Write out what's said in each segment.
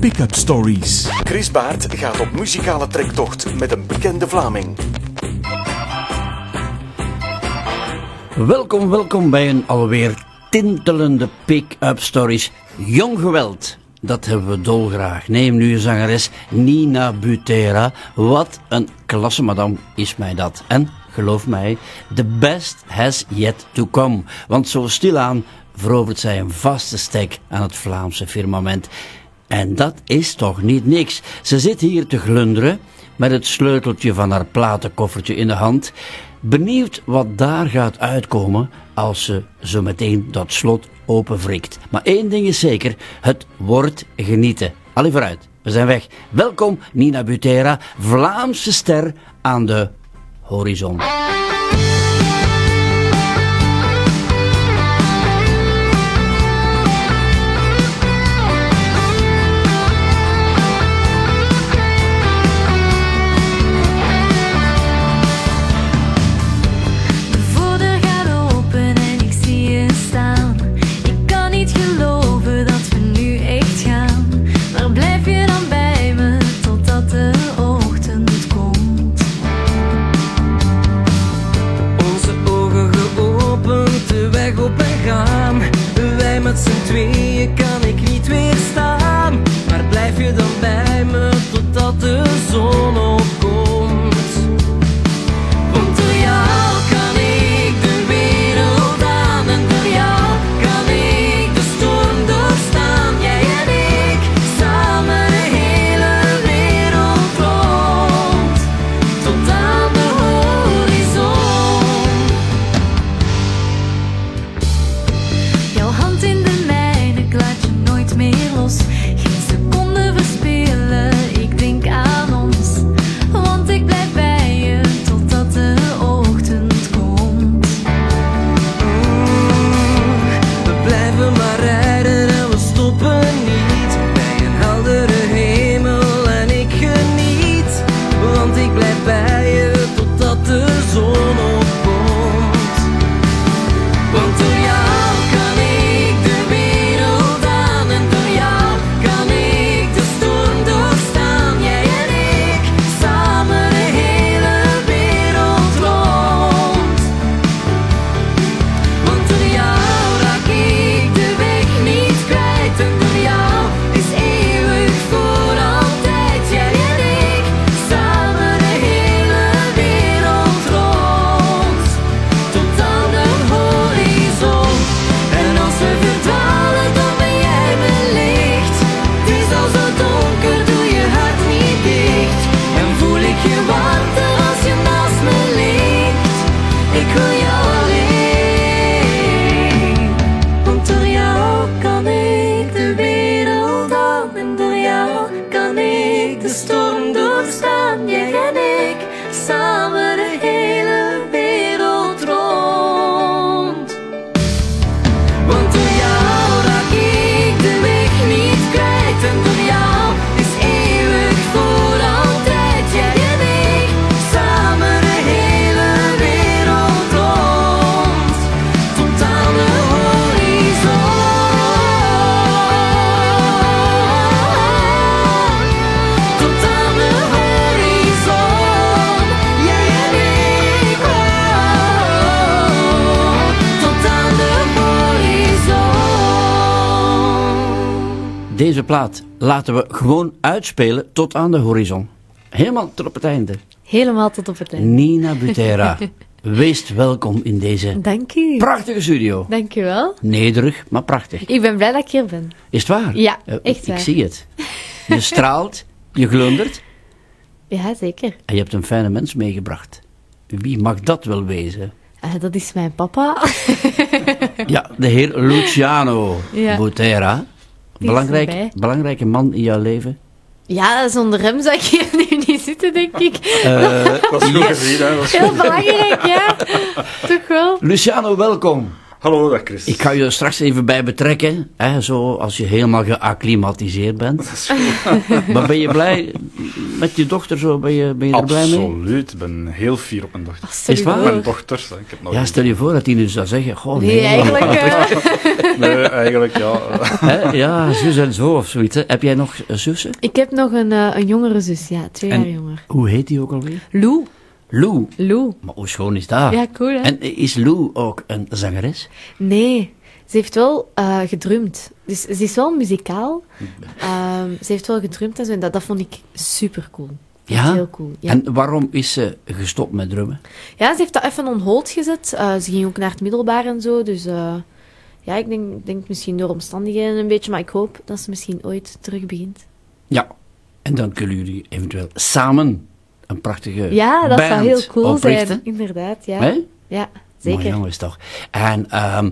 Pick-up Stories. Chris Baert gaat op muzikale trektocht met een bekende Vlaming. Welkom, welkom bij een alweer tintelende Pick-up Stories. Jong geweld, dat hebben we dolgraag. Neem nu een zangeres Nina Butera. Wat een klasse madame is mij dat. En geloof mij, the best has yet to come. Want zo stilaan verovert zij een vaste stek aan het Vlaamse firmament. En dat is toch niet niks. Ze zit hier te glunderen met het sleuteltje van haar platenkoffertje in de hand. Benieuwd wat daar gaat uitkomen als ze zo meteen dat slot openwrikt. Maar één ding is zeker, het wordt genieten. Allee vooruit, we zijn weg. Welkom Nina Butera, Vlaamse ster aan de horizon. Plaat laten we gewoon uitspelen tot aan de horizon. Helemaal tot op het einde. Helemaal tot op het einde. Nina Butera, wees welkom in deze Dank u. prachtige studio. Dank u wel. Nederig, maar prachtig. Ik ben blij dat ik hier ben. Is het waar? Ja, Eh, echt Ik waar. zie het. Je straalt, je glundert Ja, zeker. en je hebt een fijne mens meegebracht. Wie mag dat wel wezen? Eh, dat is mijn papa. Ja, de heer Luciano Ja. Butera. Belangrijk, belangrijke man in jouw leven. ja, zonder hem zou ik hier nu niet zitten, denk ik. Eh, Dat is goed gezien, hè. Heel goed. belangrijk, ja. Toch wel? Luciano, welkom. Hallo, dag Chris. Ik ga je er straks even bij betrekken, hè, zo als je helemaal geacclimatiseerd bent. maar ben je blij met je dochter zo? Ben je, ben je er blij mee? Absoluut, ik ben heel fier op mijn dochter. Is het waar? Mijn dochters, hè. ik heb nog Ja, stel je voor dat hij nu zou zeggen, goh Nee, nee, eigenlijk... Nee, eigenlijk ja. Hè? Ja, zus en zo of zoiets. Hè. Heb jij nog zussen? Ik heb nog een, eh, een jongere zus, ja, twee En- jaar jonger. Hoe heet die ook alweer? Lou. Lou. Lou. Maar hoe schoon is dat? Ja, cool hè? En is Lou ook een zangeres? Nee, ze heeft wel eh, gedrumd. Dus ze is wel muzikaal. Ehm, ze heeft wel gedrumd en zo. En dat, dat vond ik super cool. Ja? Heel cool. Ja. En waarom is ze gestopt met drummen? ja, ze heeft dat even on hold gezet. Eh, ze ging ook naar het middelbaar en zo. Dus eh, ja, ik denk, denk misschien door omstandigheden een beetje. Maar ik hoop dat ze misschien ooit terug begint. Ja. En dan kunnen jullie eventueel samen een prachtige Ja, dat zou heel cool oprichten. zijn. Inderdaad, ja. Ja, Mooi zeker. jongens toch. En ehm,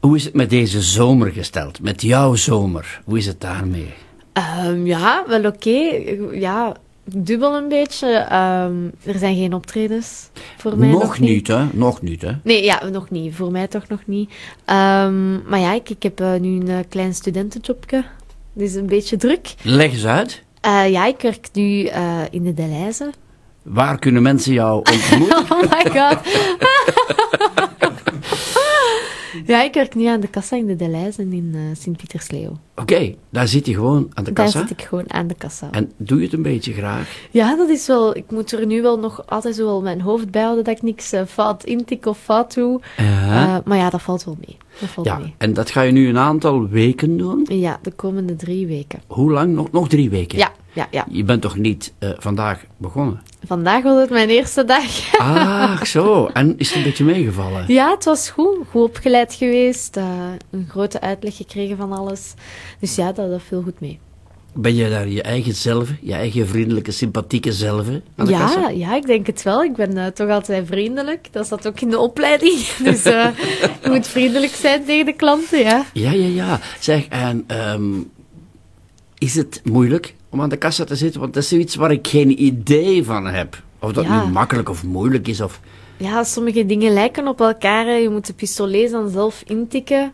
hoe is het met deze zomer gesteld? Met jouw zomer? Hoe is het daarmee? Ehm, ja, wel oké. Ja, dubbel een beetje. Ehm, er zijn geen optredens voor mij. nog niet, hè? Nog niet, hè? Nee, ja, nog niet. Voor mij toch nog niet. Maar ja, ik, ik heb eh, nu een eh, klein studentenjobje. Dus een beetje druk. Leg eens uit. Eh, ja, ik werk nu in de Deleuze. Waar kunnen mensen jou ontmoeten? Oh my god. ja, ik werk nu aan de kassa in de Deleuze in eh, Sint-Pietersleeuw. Oké, daar zit je gewoon aan de Daar kassa. zit ik gewoon aan de kassa. En doe je het een beetje graag? Ja, dat is wel... Ik moet er nu wel nog altijd zo wel mijn hoofd bij houden dat ik niks eh, fout intik of fout doe. Eh, maar ja, dat valt wel mee. Ja, mee. en dat ga je nu een aantal weken doen. Ja, de komende drie weken. Hoe lang? Nog, nog drie weken? Ja, ja, ja. Je bent toch niet eh, vandaag begonnen? Vandaag was het mijn eerste dag. Ah, zo. En is het een beetje meegevallen? Ja, het was goed. Goed opgeleid geweest. eh, een grote uitleg gekregen van alles. Dus ja, dat, dat viel goed mee. Ben je daar je eigen zelf, je eigen vriendelijke, sympathieke zelf aan de Ja, kassa? ja, ik denk het wel. Ik ben eh, toch altijd vriendelijk. Dat zat ook in de opleiding. Dus eh, je moet vriendelijk zijn tegen de klanten, ja. Ja, ja, ja. Zeg, en ehm, is het moeilijk om aan de kassa te zitten? Want dat is zoiets waar ik geen idee van heb. Of dat Ja. nu makkelijk of moeilijk is. Of... Ja, sommige dingen lijken op elkaar. hè. Je moet de pistolets dan zelf intikken.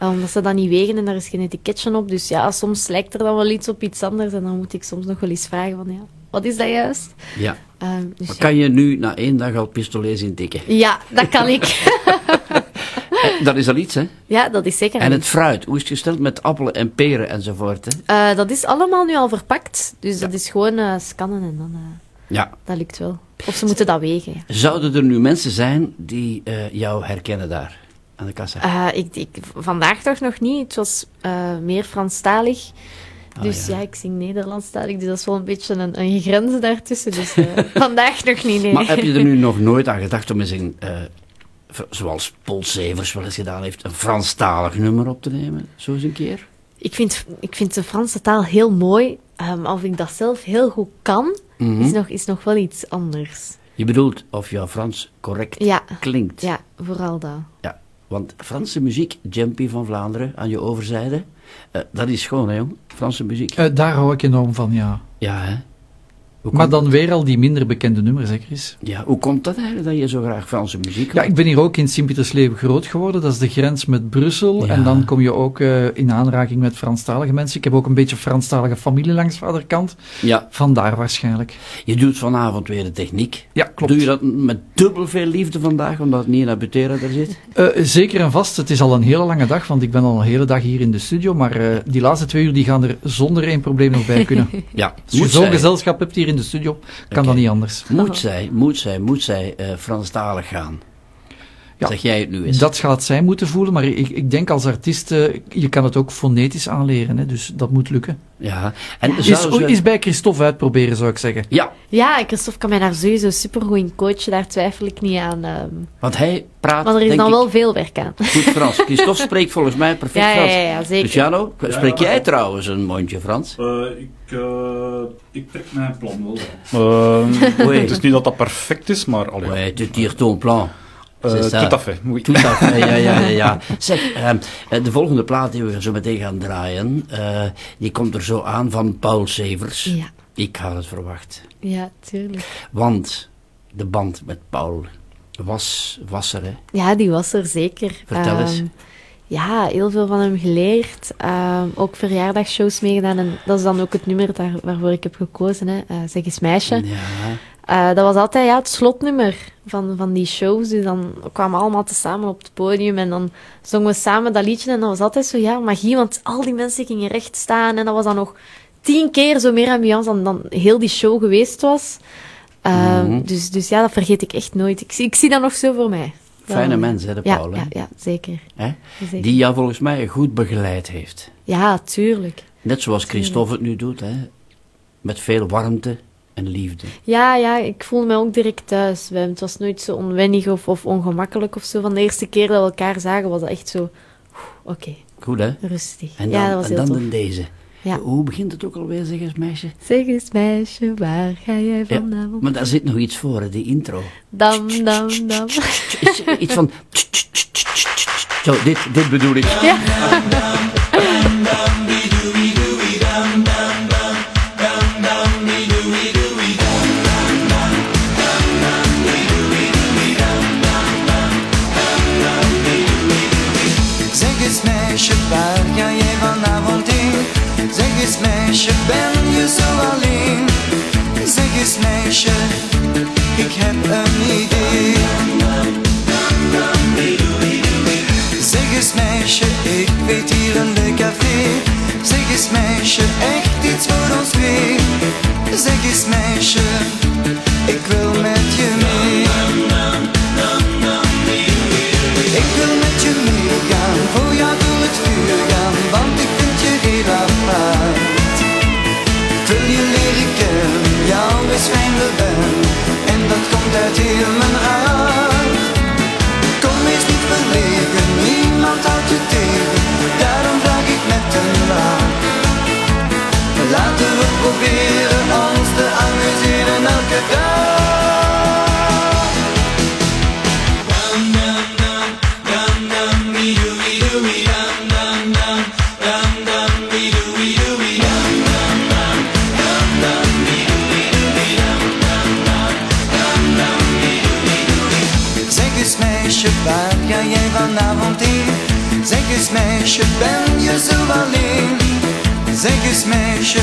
Omdat ze dat niet wegen en daar is geen etiketje op. Dus ja, soms lijkt er dan wel iets op iets anders. En dan moet ik soms nog wel eens vragen van, ja, wat is dat juist? Ja. Ehm, dus Maar ja. kan je nu na één dag al pistolets intikken? ja, dat kan ik. Dat is al iets, hè? ja, dat is zeker. En het fruit, hoe is het gesteld met appelen en peren enzovoort, hè? Eh, dat is allemaal nu al verpakt. Dus dat is gewoon eh, scannen en dan... eh, Ja. dat lukt wel. Of ze moeten dat wegen. ja. Zouden er nu mensen zijn die jou herkennen daar, aan de kassa? Eh, ik, ik, vandaag toch nog niet. Het was eh, meer Franstalig. Ah, Dus ja. ja. ik zing Nederlandstalig. Dus dat is wel een beetje een, een grens daartussen. Dus eh, vandaag nog niet, nee. Maar heb je er nu nog nooit aan gedacht om eens een, zoals Paul Severs wel eens gedaan heeft, een Franstalig nummer op te nemen? Zo eens een keer? ik, vind, ik vind de Franse taal heel mooi. maar of ik dat zelf heel goed kan, Mhm. is, nog, is nog wel iets anders. Je bedoelt of jouw Frans correct Ja, klinkt. ja vooral dat. Ja, Want Franse muziek, Jumpy van Vlaanderen, aan je overzijde, eh, dat is schoon hè jong, Franse muziek. Eh, daar hou ik enorm van, ja. Ja hè? Maar dan weer al die minder bekende nummers, hè Chris? Ja, hoe komt dat eigenlijk dat je zo graag Franse muziek Ja, hoort? ik ben hier ook in Sint-Pietersleeuwen groot geworden. Dat is de grens met Brussel. Ja. En dan kom je ook eh, in aanraking met Franstalige mensen. Ik heb ook een beetje Franstalige familie langs vaderkant. Ja, Vandaar waarschijnlijk. je doet vanavond weer de techniek. Ja, klopt. Doe je dat met dubbel veel liefde vandaag, omdat Nina Butera er zit? Eh, zeker en vast. Het is al een hele lange dag, want ik ben al een hele dag hier in de studio. Maar eh, die laatste twee uur die gaan er zonder één probleem nog bij kunnen. Ja, Als je moet zo'n gezelschap hebt hier in de studio, kan Oké. dat niet anders. moet zij, moet zij, moet zij eh Franstalig gaan? Ja, Zeg jij het nu eens? Dat gaat zij moeten voelen, maar ik, ik denk als artiest, eh, je kan het ook fonetisch aanleren. Hè, dus dat moet lukken. Ja, en Is, zou ze... is bij Christophe uitproberen, zou ik zeggen. Ja, Ja, Christophe kan mij daar sowieso supergoed in coachen. Daar twijfel ik niet aan. ehm. want hij praat, maar er is dan ik, wel veel werk aan. goed Frans. Christophe spreekt volgens mij perfect Ja, ja, Frans. ja, ja, zeker. Luciano, spreek jij trouwens een mondje Frans? Eh, ik, eh, ik trek mijn plan wel. Eh, Oui. het is niet dat dat perfect is, maar allee, Ouais, tu tires ton plan. Ça. tout à fait. Oui. Tout à fait, ja, ja, ja. ja. Zeg, ehm, eh, de volgende plaat die we zo meteen gaan draaien, eh, die komt er zo aan van Paul Severs. Ja, Ik had het verwacht. ja, tuurlijk. Want de band met Paul was, was er, hè. Ja, die was er zeker. Vertel eens. Ehm, ja, heel veel van hem geleerd. Ehm, ook verjaardagsshows meegedaan. En dat is dan ook het nummer daar, waarvoor ik heb gekozen. Hè. Eh, zeg eens meisje. Ja. Eh, dat was altijd ja, het slotnummer van, van die shows. Dus dan kwamen we allemaal tezamen op het podium en dan zongen we samen dat liedje. En dat was altijd zo, ja, magie, want al die mensen gingen recht staan. En dat was dan nog tien keer zo meer ambiance dan, dan heel die show geweest was. Ehm, Mhm. dus, dus ja, dat vergeet ik echt nooit. Ik, zie- ik zie dat nog zo voor mij. Fijne mens, hè, de ja, Paul. ja, ja, zeker. Hè? zeker. Die jou volgens mij goed begeleid heeft. Ja, tuurlijk. Net zoals Christophe het nu doet, hè? met veel warmte en liefde. Ja, ja, ik voelde me ook direct thuis. bij hem. Het was nooit zo onwennig of, of ongemakkelijk of zo. Van de eerste keer dat we elkaar zagen, was dat echt zo... Oké, Goed, hè? rustig. En dan, ja, dat was en heel dan tof. deze. Ja. Hoe begint het ook alweer, zeg eens, meisje? Zeg eens, meisje, waar ga jij Ja, vanavond? maar daar zit nog iets voor, hè, die intro. Dam, dam, dam. Iets, iets van... Zo, dit, dit bedoel ik. Ja. Ben je zo alleen? Zeg eens meisje, ik heb een idee. Zeg eens meisje, ik weet hier een leuk café. Zeg eens meisje, echt iets voor ons twee. Zeg eens meisje, ik wil met je mee. Ik wil met je meegaan, is en dat komt uit heel mijn hart. Kom eens niet verlegen, niemand houdt je tegen, daarom vraag ik met een lach. Laten we proberen ons te amuseren elke dag. Eens meisje, ben je zo alleen? Zeg eens meisje,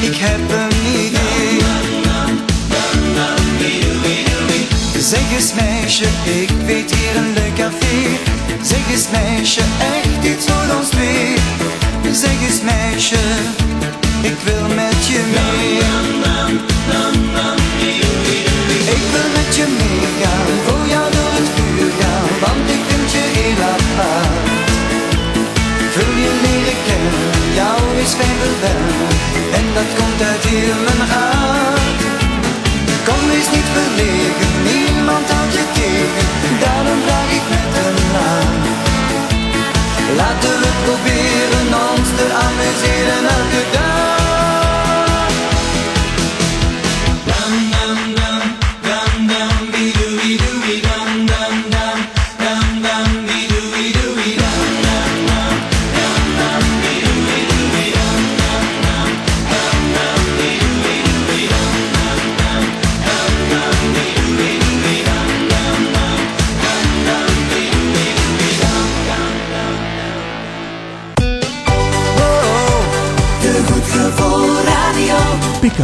ik heb een idee. Zeg eens meisje, ik weet hier een leuk café. Zeg eens meisje, echt iets voor ons twee. Zeg eens meisje, ik wil met je mee. Ik wil met je meegaan, voor jou door het vuur gaan, want ik en dat komt uit heel mijn hart. Kom eens niet verlegen, niemand houdt je tegen, daarom vraag ik met een lach. Laten we proberen ons te amuseren elke dag.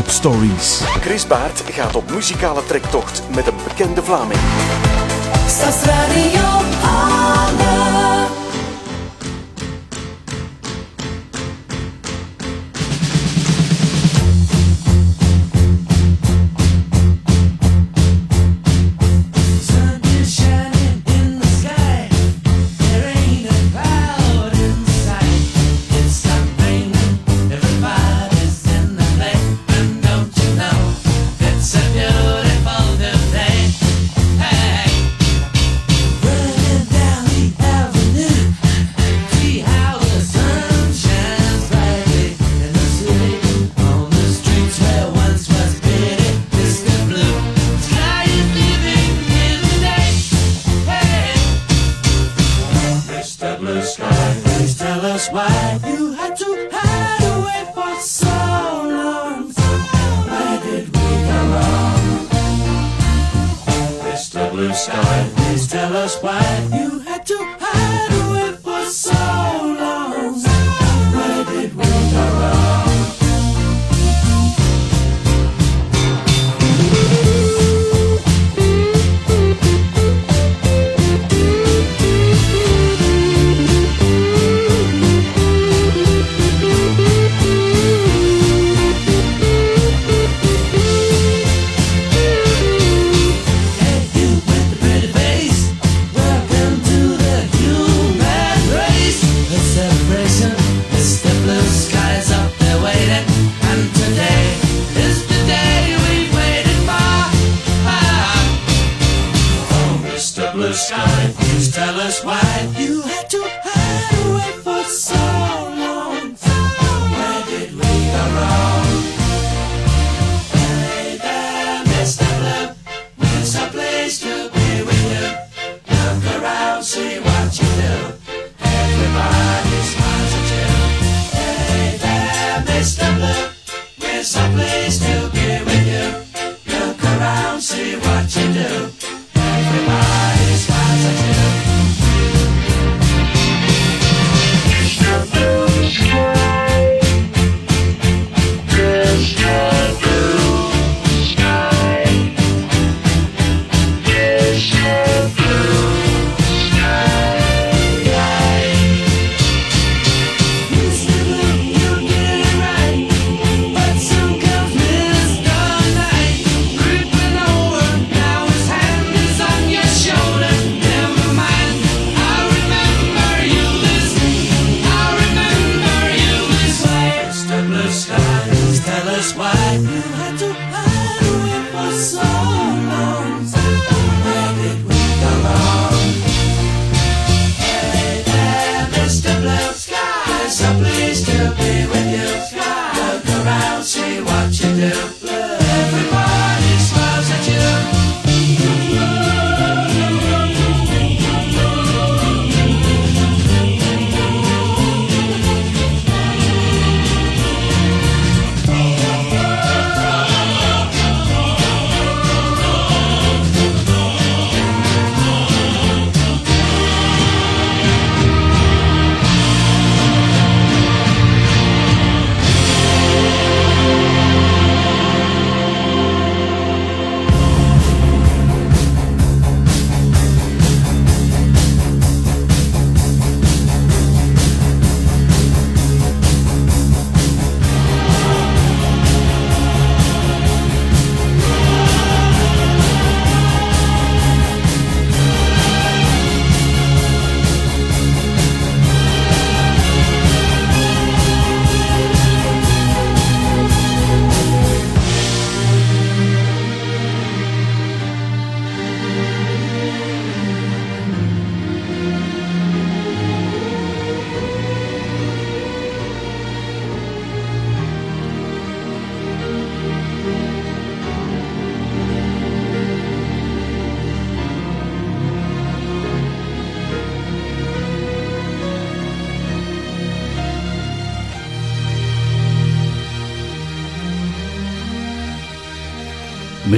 Stories. Chris Baert gaat op muzikale trektocht met een bekende Vlaming. Stadsradio Someplace I.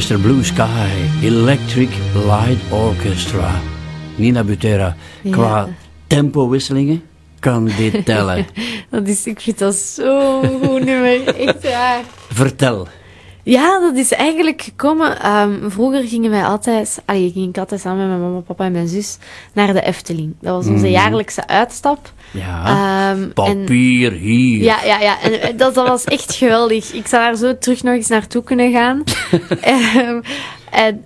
Mr. Blue Sky, Electric Light Orchestra. Nina Butera, Ja. qua tempowisselingen kan dit tellen. Dat is, ik vind dat zo'n goed nummer. Echt waar. Vertel. Ja, dat is eigenlijk gekomen. ehm, vroeger gingen wij altijd, allee, ging ik altijd samen met mijn mama, papa en mijn zus naar de Efteling. Dat was onze Mhm. jaarlijkse uitstap. Ja, en- papier hier. Ja, ja, ja. En eh, dat, dat was echt geweldig. Ik zou daar zo terug nog eens naartoe kunnen gaan. Ehm, en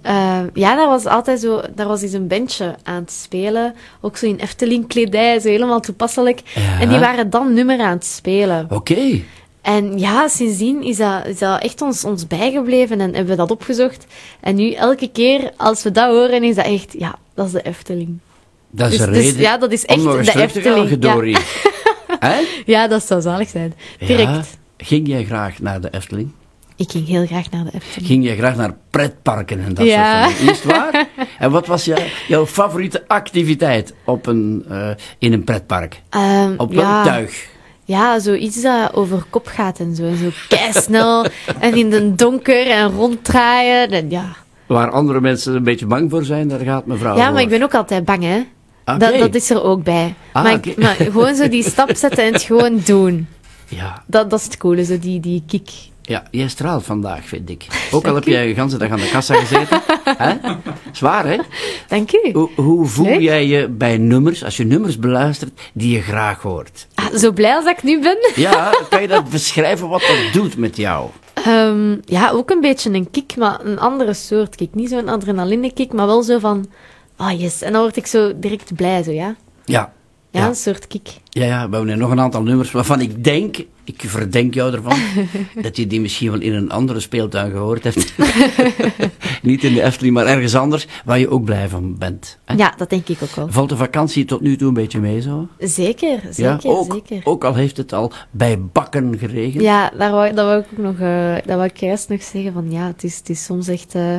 ja, daar was altijd zo... Daar was eens een bandje aan het spelen. Ook zo in Efteling-kledij, zo helemaal toepasselijk. Ja. En die waren dan nummer aan het spelen. Oké. En ja, sindsdien is dat, is dat echt ons, ons bijgebleven en hebben we dat opgezocht. En nu, elke keer als we dat horen, is dat echt... Ja, dat is de Efteling. Dat is Dus- een dus reden ja, dat is echt de Efteling, ja. Gedori. Hè? Ja, dat zou zalig zijn. Direct. Ja. Ging jij graag naar de Efteling? Ik ging heel graag naar de Efteling. Ging jij graag naar pretparken en dat Ja. soort dingen? Is het waar? en wat was jou, jouw favoriete activiteit op een, eh, in een pretpark? Ehm, Op welk ja. tuig? Ja, zoiets dat over kop gaat en zo. En zo keisnel en in de donker en ronddraaien. En ja. Waar andere mensen een beetje bang voor zijn, daar gaat mevrouw ja, voor. maar ik ben ook altijd bang, hè. Oké. Dat, dat is er ook bij. Ah, maar, ik- maar gewoon zo die stap zetten en het gewoon doen. Ja, Dat, dat is het coole, zo die, die kick. Ja, jij straalt vandaag, vind ik. Ook al heb jij de hele dag aan de kassa gezeten. hè? Zwaar, hè? Dank u. Hoe, hoe voel Leuk. jij je bij nummers, als je nummers beluistert, die je graag hoort? Ah, zo blij als ik nu ben. Ja, kan je dat beschrijven wat dat doet met jou? Ehm, ja, ook een beetje een kick, maar een andere soort kick. Niet zo'n adrenaline kick, maar wel zo van... Ah, yes. En dan word ik zo direct blij, zo, ja. Ja. Ja, Ja. een soort kick. Ja, ja, we hebben nog een aantal nummers waarvan ik denk, ik verdenk jou ervan, dat je die misschien wel in een andere speeltuin gehoord hebt. Niet in de Efteling, maar ergens anders, waar je ook blij van bent. hè? Ja, dat denk ik ook wel. Valt de vakantie tot nu toe een beetje mee zo? Zeker, zeker, ja, ook, zeker. ook al heeft het al bij bakken geregend. Ja, daar wou, dat wou ik ook nog, eh dat wou ik juist nog zeggen van ja, het is, het is soms echt, eh,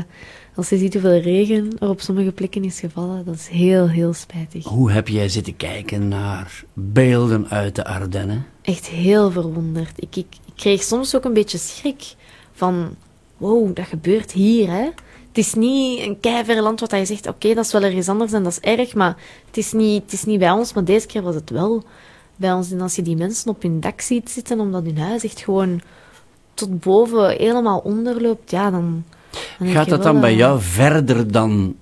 als je ziet hoeveel regen er op sommige plekken is gevallen, dat is heel, heel spijtig. Hoe heb jij zitten kijken naar beelden uit de Ardennen? Echt heel verwonderd. Ik, ik, ik kreeg soms ook een beetje schrik van, wow, dat gebeurt hier, hè. Het is niet een keiver land wat je zegt, oké, dat is wel ergens anders en dat is erg, maar het is, niet, het is niet bij ons, maar deze keer was het wel bij ons. En als je die mensen op hun dak ziet zitten, omdat hun huis echt gewoon tot boven helemaal onderloopt, ja, dan... Gaat je dat dan bij eh, jou verder dan,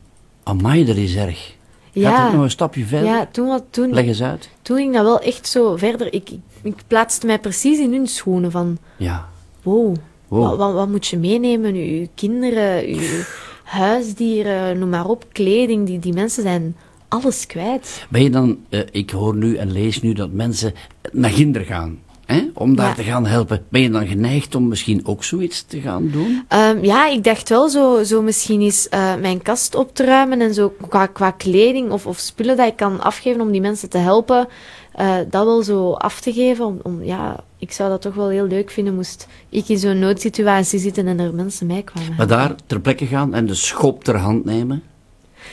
amai, dat is erg. Gaat dat nog een stapje verder? Ja, toen, wat, toen, Leg eens uit. toen ging dat wel echt zo verder. Ik, ik, ik plaatste mij precies in hun schoenen van... Ja. Wow, Wow. Wat, wat, wat moet je meenemen? Uw kinderen, uw huisdieren, noem maar op, kleding. Die, die mensen zijn alles kwijt. Ben je dan, eh, ik hoor nu en lees nu dat mensen naar Ginder gaan, hè, om daar Ja. te gaan helpen. Ben je dan geneigd om misschien ook zoiets te gaan doen? Ehm, ja, ik dacht wel zo, zo misschien eens eh, mijn kast op te ruimen en zo qua, qua kleding of, of spullen dat ik kan afgeven om die mensen te helpen. eh, dat wel zo af te geven. Om, om, ja, ik zou dat toch wel heel leuk vinden moest ik in zo'n noodsituatie zitten en er mensen mij kwamen Maar daar ter plekke gaan en de schop ter hand nemen?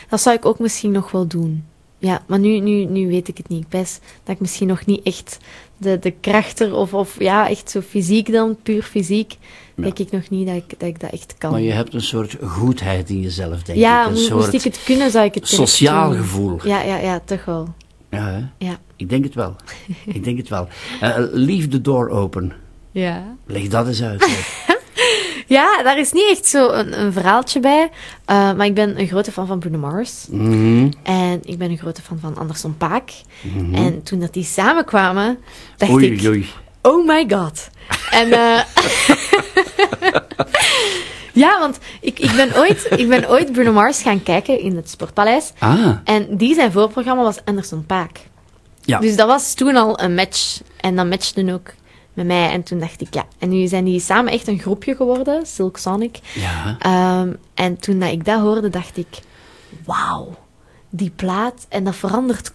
Dat zou ik ook misschien nog wel doen. Ja, maar nu, nu, nu weet ik het niet. Ik pijs dat ik misschien nog niet echt de, de kracht er, of, of ja, echt zo fysiek dan, puur fysiek, denk ik nog niet dat ik dat, ik dat echt kan. Maar je hebt een soort goedheid in jezelf, denk ja, ik. Een mo- soort moest ik het kunnen, zou ik het sociaal doen. gevoel. Ja, ja, ja, toch wel. Ja, hè? Ja. Ik denk het wel. ik denk het wel. Eh, leave the door open. Ja. Leg dat eens uit. Ja, daar is niet echt zo een, een verhaaltje bij. eh, maar ik ben een grote fan van Bruno Mars. Mhm. En ik ben een grote fan van Anderson Paak. Mhm. En toen dat die samenkwamen, dacht Oei, ik... oei. Oh my god. En eh ja, want ik, ik, ben ooit, ik ben ooit Bruno Mars gaan kijken in het Sportpaleis. Ah, En die zijn voorprogramma was Anderson Paak. ja. Dus dat was toen al een match. En dat matchte ook met mij. En toen dacht ik, ja. En nu zijn die samen echt een groepje geworden, Silk Sonic. ja. Ehm, en toen dat ik dat hoorde, dacht ik, wauw, die plaat. En dat verandert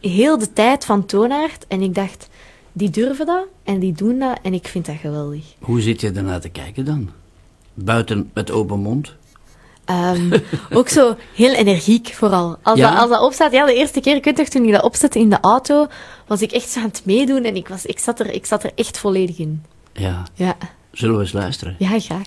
heel de tijd van toonaard. En ik dacht, die durven dat en die doen dat. En ik vind dat geweldig. Hoe zit je ernaar te kijken dan? Buiten met open mond? Ehm, ook zo heel energiek vooral. Als, Ja? dat, als dat opstaat, ja, de eerste keer, ik weet nog, toen ik dat opzette in de auto, was ik echt zo aan het meedoen en ik, was, ik, zat, er, ik zat er echt volledig in. Ja. Ja, Zullen we eens luisteren? ja graag.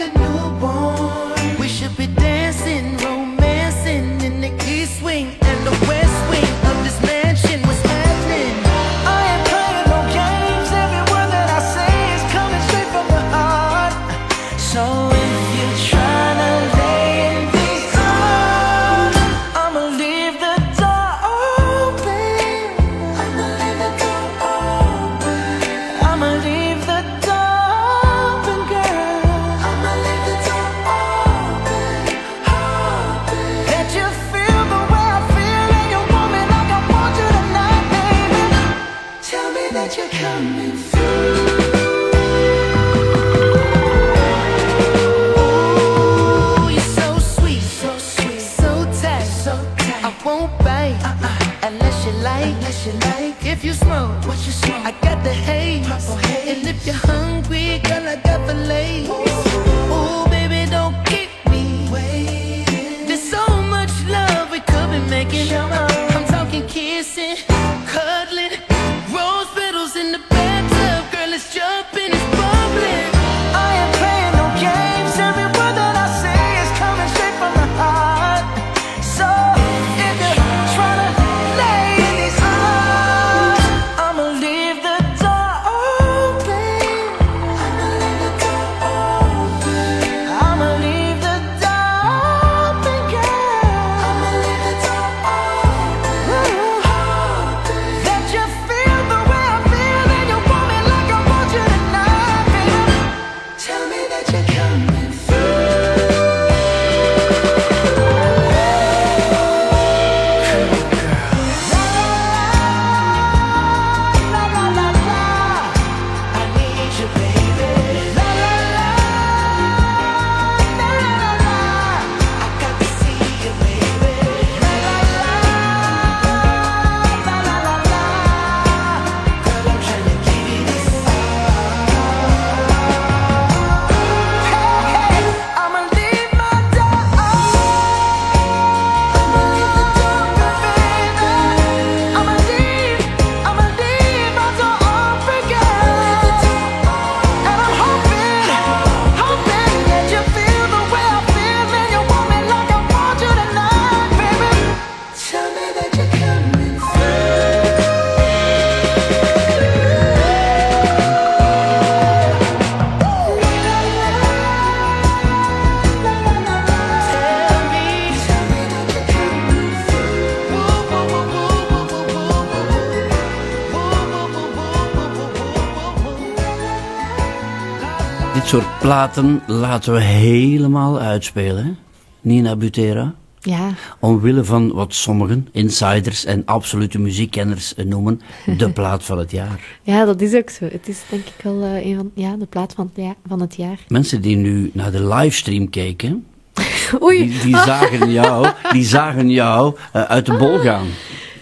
Dit soort platen laten we helemaal uitspelen. Nina Butera. Ja. Omwille van wat sommigen, insiders en absolute muziekkenners eh, noemen, de plaat van het jaar. ja, dat is ook zo. Het is denk ik wel eh, een van ja, de plaat van het, jaar, van het jaar. Mensen die nu naar de livestream keken, Oei. die, die zagen jou, die zagen jou eh, uit de bol gaan.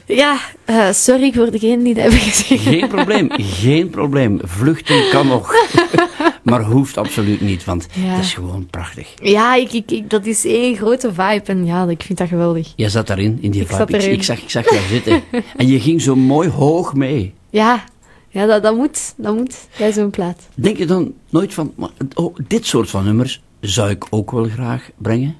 Ja, sorry voor degenen die dat hebben gezien. Geen probleem, geen probleem. Vluchten kan nog. Maar hoeft absoluut niet, want Ja. het is gewoon prachtig. Ja, ik, ik, ik- dat is één grote vibe en ja, ik vind dat geweldig. Jij zat daarin, in die Ik vibe. zat Ik, ik zag, ik zag jou zitten. En je ging zo mooi hoog mee. Ja, ja dat, dat moet, dat moet bij zo'n plaat. Denk je dan nooit van, maar, oh, dit soort van nummers zou ik ook wel graag brengen?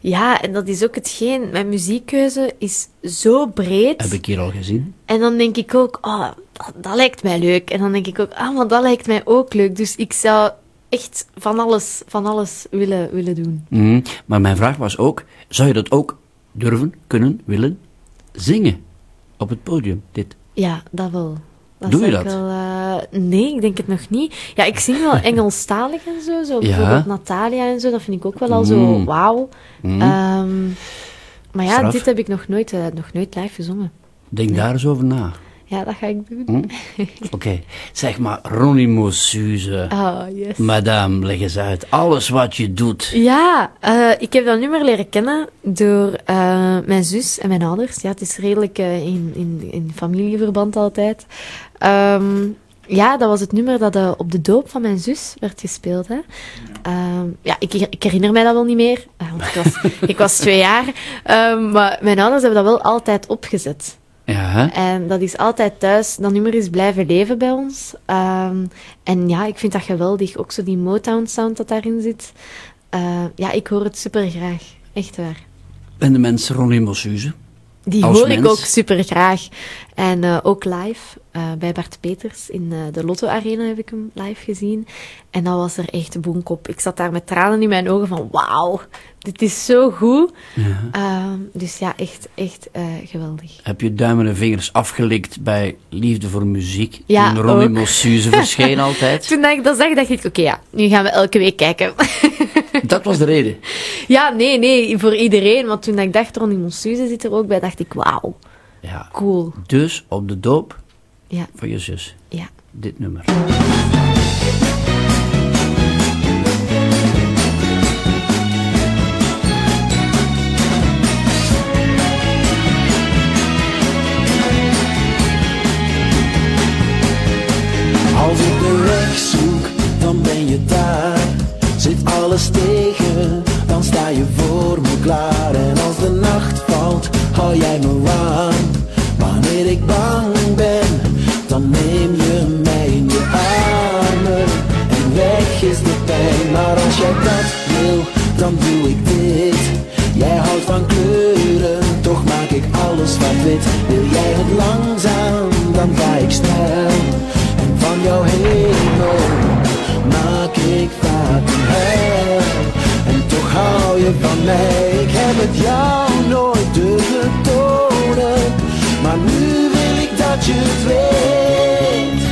Ja, en dat is ook hetgeen. Mijn muziekkeuze is zo breed. Heb ik hier al gezien. En dan denk ik ook, oh, dat, dat lijkt mij leuk. En dan denk ik ook, ah, maar dat lijkt mij ook leuk. Dus ik zou echt van alles, van alles willen, willen doen. Mhm. Maar mijn vraag was ook, zou je dat ook durven, kunnen, willen zingen op het podium? Dit. Ja, dat wel. Dat Doe je dat? Wel, eh, nee, ik denk het nog niet. Ja, ik zing wel Engelstalig en zo. zo Ja. Bijvoorbeeld Natalia en zo. Dat vind ik ook wel al zo Mm. wauw. Mhm. Ehm, maar ja, Straf. dit heb ik nog nooit, eh, nog nooit live gezongen. Denk daar eens over na. Ja, dat ga ik doen. Hm? Oké, zeg maar, Ronnie Suze. Ah, yes. Madame, leg eens uit. Alles wat je doet. Ja, eh, ik heb dat nummer leren kennen door eh, mijn zus en mijn ouders. Ja, het is redelijk eh, in, in, in familieverband altijd. Ehm, Ja, dat was het nummer dat op de doop van mijn zus werd gespeeld. Hè. Ehm, ja, ik, ik herinner mij dat wel niet meer, want ik was, ik was twee jaar. Ehm, maar mijn ouders hebben dat wel altijd opgezet. Ja? En dat is altijd thuis, dat nummer is blijven leven bij ons. Ehm, en ja, ik vind dat geweldig. Ook zo die Motown-sound dat daarin zit. Eh, ja, ik hoor het super graag. Echt waar. En de mensen Ronnie Mossuze. Die Als hoor ik ook super graag. En eh, ook live eh, bij Bart Peters in eh, de Lotto Arena heb ik hem live gezien. En dat was er echt boenkop. Ik zat daar met tranen in mijn ogen van wauw, dit is zo goed. Ehm, dus ja, echt, echt geweldig. Heb je duimen en vingers afgelikt bij Liefde voor Muziek? Ja, Toen Ronnie. Mossuze verscheen altijd. Toen ik dat zag, dacht ik, oké ja, nu gaan we elke week kijken. Dat was de reden. ja, nee, nee, voor iedereen. Want toen ik dacht, Ronnie Monsuze zit er ook bij, dacht ik, wauw, Ja. cool. Dus op de doop Ja, van je zus. ja. Dit nummer. Als ik de weg zoek, dan ben je daar. Zit alles tegen, dan sta je voor me klaar. En als de hou jij me warm. Wanneer ik bang ben, dan neem je mij in je armen. En weg is de pijn, maar als jij dat wil, dan doe ik dit. Jij houdt van kleuren, toch maak ik alles zwart-wit. Wil jij het langzaam, dan ga ik snel. En van jouw hemel maak ik vaak een hel. En toch hou je van mij, ik heb het jou weet.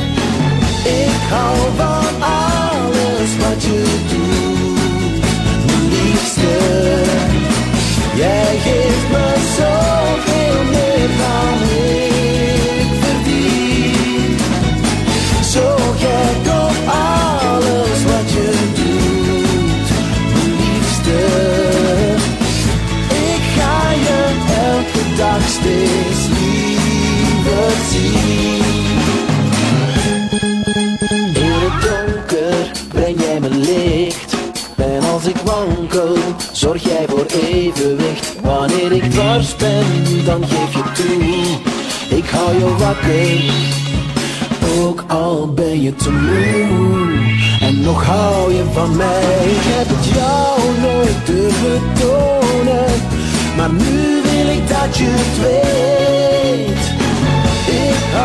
Ik hou van alles wat je doet, liefste. Jij In het donker breng jij me licht. En als ik wankel, zorg jij voor evenwicht. Wanneer ik dwars ben, dan geef je toe. Ik hou je wakker, ook al ben je te moe. En nog hou je van mij. Ik heb het jou nooit durven tonen. Maar nu wil ik dat je het weet.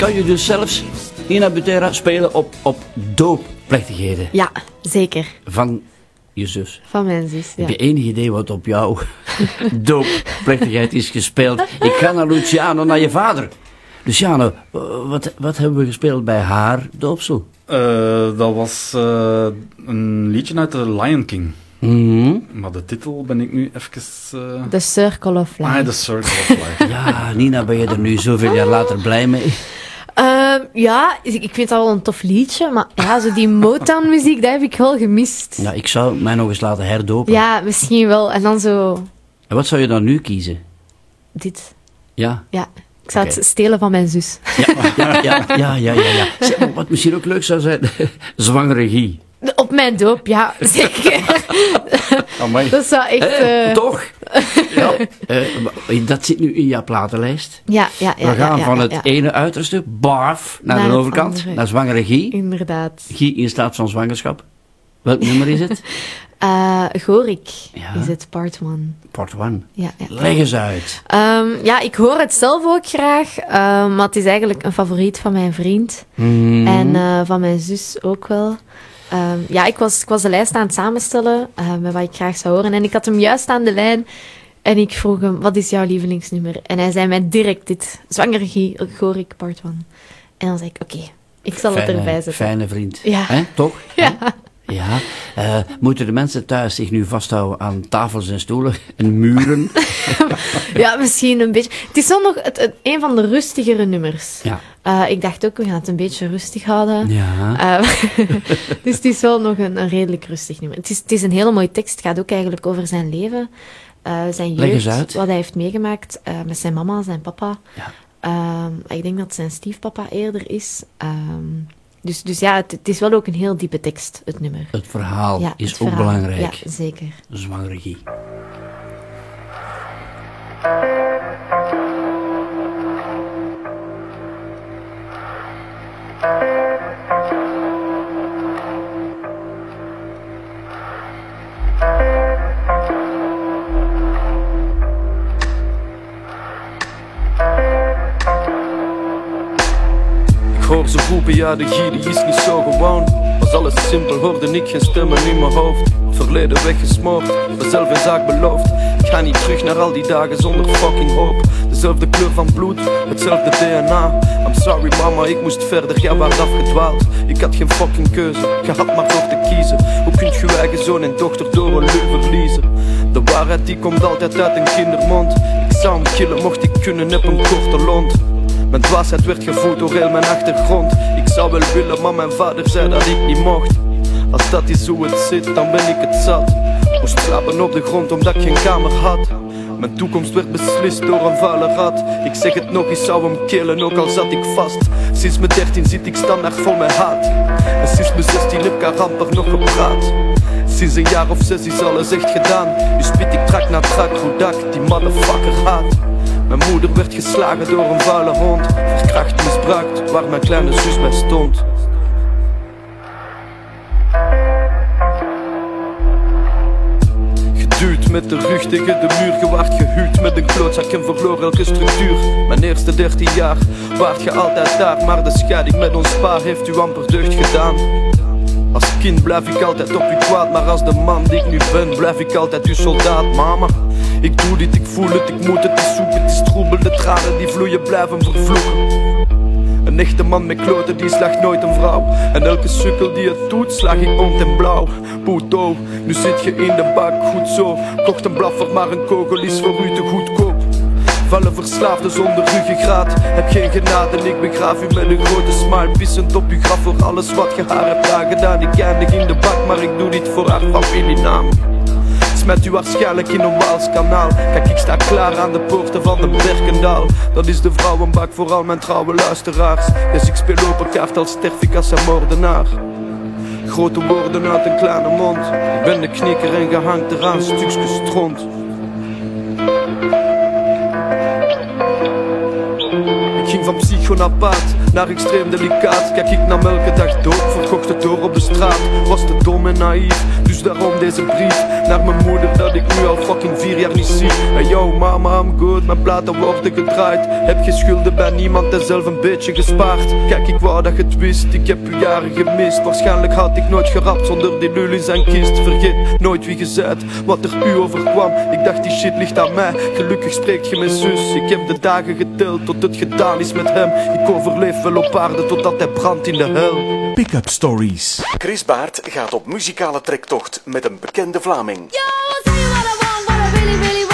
kan je dus zelfs in Abutera spelen op, op doopplechtigheden Ja, zeker. van je zus. Van mijn zus, ja. Heb je enig idee wat op jouw doopplechtigheid is gespeeld? Ik ga naar Luciano, naar je vader. Luciano, wat, wat hebben we gespeeld bij haar, Doopsel? Eh, dat was eh, een liedje uit The Lion King. Mhm. Maar de titel ben ik nu even... eh The Circle of Life. Ah, The Circle of Life. Ja, Nina, ben je er nu zoveel jaar later blij mee? Ehm, ja, ik vind dat wel een tof liedje, maar ja, zo die Motown-muziek, dat heb ik wel gemist. Ja, ik zou mij nog eens laten herdopen. Ja, misschien wel. En dan zo En wat zou je dan nu kiezen? dit. Ja, Ja, ik zou het stelen van mijn zus. ja, ja, ja, ja, ja, ja. Wat misschien ook leuk zou zijn, zwangere Guy. Op mijn doop, ja, zeker. Amai. Dat zou echt... Eh, toch? Ja. Eh, dat zit nu in jouw platenlijst. Ja, ja, ja. We gaan ja, ja, van ja, het ja. ene uiterste, barf, naar, Naar de overkant, andere. naar zwangere Guy. Inderdaad. Guy in staat van zwangerschap. Welk nummer is het? Eh Gorik Ja. is het part one. Part 1. Ja, ja. Leg eens uit. Ehm, ja, ik hoor het zelf ook graag, ehm, maar het is eigenlijk een favoriet van mijn vriend. Mhm. En eh, van mijn zus ook wel. Ehm, ja, ik was, ik was de lijst aan het samenstellen eh, met wat ik graag zou horen. En ik had hem juist aan de lijn. En ik vroeg hem, wat is jouw lievelingsnummer? En hij zei mij direct dit. Zwangergie, Gorik, part 1. En dan zei ik, oké, ik zal het erbij zetten. Fijne vriend. Ja. Hè, toch? Ja. Ja. Eh, moeten de mensen thuis zich nu vasthouden aan tafels en stoelen en muren? Ja, misschien een beetje. Het is wel nog het, het- een van de rustigere nummers. Ja. Eh, ik dacht ook, we gaan het een beetje rustig houden. Ja. Eh, dus het is wel nog een, een redelijk rustig nummer. Het is, het is een hele mooie tekst. Het gaat ook eigenlijk over zijn leven. zijn jeugd, wat hij heeft meegemaakt met zijn mama, zijn papa. Ja. Ehm, ik denk dat zijn stiefpapa eerder is. Dus, dus ja, het, het is wel ook een heel diepe tekst, het nummer. Het verhaal Ja, is het ook verhaal. belangrijk. Ja, zeker. Zwangere Guy. Hoor ze roepen, ja de gier die is niet zo gewoon. Was alles simpel, hoorde ik geen stemmen in mijn hoofd. Verleden weggesmoord, mezelf een zaak beloofd. Ik ga niet terug naar al die dagen zonder fucking hoop. Dezelfde kleur van bloed, hetzelfde DNA I'm sorry mama, ik moest verder, jij was afgedwaald? Ik had geen fucking keuze, gehad maar voor te kiezen. Hoe kunt je eigen zoon en dochter door een leugen verliezen? De waarheid die komt altijd uit een kindermond. Ik zou hem killen mocht ik kunnen, heb een korte lont mijn dwaasheid werd gevoed door heel mijn achtergrond. Ik zou wel willen, maar mijn vader zei dat ik niet mocht. Als dat is hoe het zit, dan ben ik het zat. Moest slapen op de grond omdat ik geen kamer had. Mijn toekomst werd beslist door een vuile rat. Ik zeg het nog, ik zou hem killen, ook al zat ik vast. Sinds mijn dertien zit ik standaard vol met haat. En sinds mijn zestien heb ik amper nog gepraat. Sinds een jaar of zes is alles echt gedaan. Nu spit ik trak na trak, hoe dat die motherfucker haat mijn moeder werd geslagen door een vuile hond. Verkracht misbruikt, waar mijn kleine zus bij stond. Met de rug tegen de muur Gewaard gehuwd met een klootzak en verloor elke structuur. Mijn eerste dertien jaar waart je altijd daar Maar de scheiding met ons paar heeft u amper deugd gedaan als kind blijf ik altijd op u kwaad Maar als de man die ik nu ben blijf ik altijd uw soldaat Mama, ik doe dit, ik voel het, ik moet het, is soep Het is troebel, de tranen die vloeien blijven vervloeken. Een echte man met kloten die slaagt nooit een vrouw. En elke sukkel die het doet slag ik ont en blauw. Puto, nu zit je in de bak, goed zo. Kocht een blaffer maar een kogel is voor u te goedkoop Vallen verslaafden zonder ruggengraat. Heb geen genade, ik begraaf u met een grote smile. Pissend op uw graf voor alles wat je haar hebt aangedaan. Ik eindig in de bak, maar ik doe dit voor haar familienaam. Smet u waarschijnlijk in een Waals kanaal. Kijk, ik sta klaar aan de poorten van de Berkendaal Dat is de vrouwenbak voor al mijn trouwe luisteraars. Dus ik speel open kaart als sterf ik als een moordenaar. Grote woorden uit een kleine mond. Ik ben de knikker en gehangt eraan stukjes stront Ik ging van psycho naar naar extreem delicaat. Kijk ik nam elke dag dood, verkocht het door op de straat. Was te dom en naïef, dus daarom deze brief naar mijn moeder dat ik nu al fucking vier jaar niet zie. En yo mama, I'm good, mijn platen worden gedraaid. Heb je schulden bij niemand en zelf een beetje gespaard. Kijk, ik wou dat je het wist, ik heb u jaren gemist. Waarschijnlijk had ik nooit gerapt zonder die lul in zijn kist. Vergeet nooit wie je wat er u overkwam. Ik dacht die shit ligt aan mij, gelukkig spreekt je mijn zus. Ik heb de dagen geteld tot het gedaan is met hem. Ik overleef wel op aarde totdat hij brandt in de hel. Pick-up stories. Chris Baert gaat op muzikale trektocht met een bekende Vlaming. I'll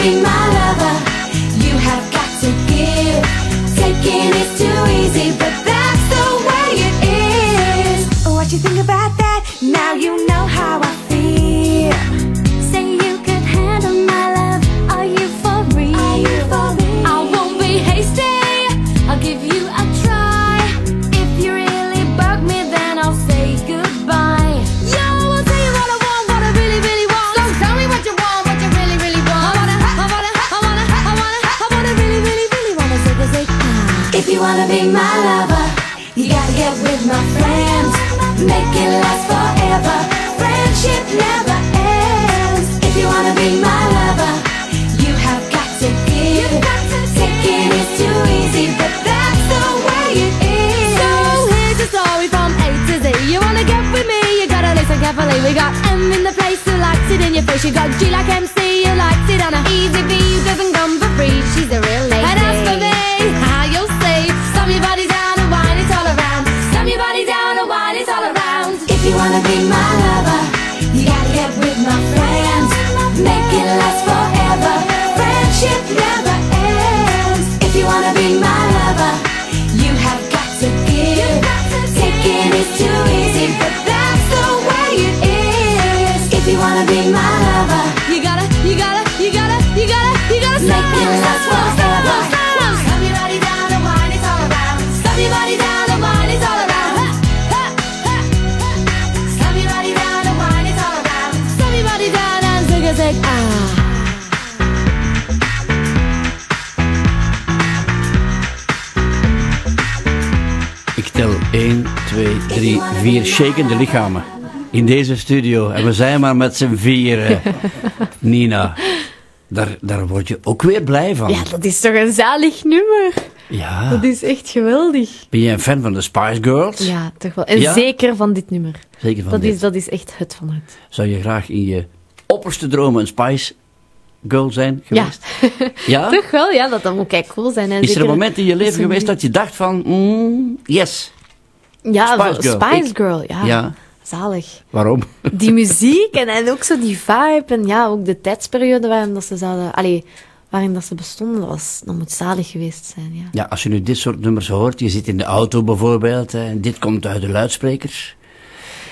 be my lover, you wanna be my lover, you gotta get with my friends. Make it last forever. Friendship never ends. If you wanna be my lover, you have got to give. Taking is too easy, but that's the way it is. So here's a story from A to Z. You wanna get with me? You gotta listen carefully. We got M in the place who likes it in your face. You got G like MC, who likes it on a easy V who doesn't come for free. She's a real wanna be my lover, You gotta, you gotta, you gotta, you gotta, you gotta Make it last forever. Slam your body down and wine it all around. Slam your body down and wine it all around. Ha, ha, ha, ha. Slam your body down and wine it all around. Slam your body down and zig a zig ah. Ik tel 1, 2, 3, 4 shakende lichamen in deze studio. En we zijn maar met z'n vieren. Nina, daar, daar word je ook weer blij van. Ja, dat is toch een zalig nummer. Ja. Dat is echt geweldig. Ben jij een fan van de Spice Girls? Ja, toch wel. En Ja? zeker van dit nummer. Zeker van dat dit. Is, dat is echt het van het. Zou je graag in je opperste dromen een Spice Girl zijn geweest? Ja? Toch wel, ja, dat, dat moet kijk cool zijn. En Is er een moment in je leven geweest dat je dacht van, mm, yes, Ja, Spice Girl. Spice Girl, ja. Ja. Zalig. waarom? Die muziek en, en ook zo die vibe en ja, ook de tijdsperiode waarin dat ze zouden... Allee, waarin dat ze bestonden, dat, was, dat moet zalig geweest zijn, ja. Ja, als je nu dit soort nummers hoort, je zit in de auto bijvoorbeeld, hè, en dit komt uit de luidsprekers,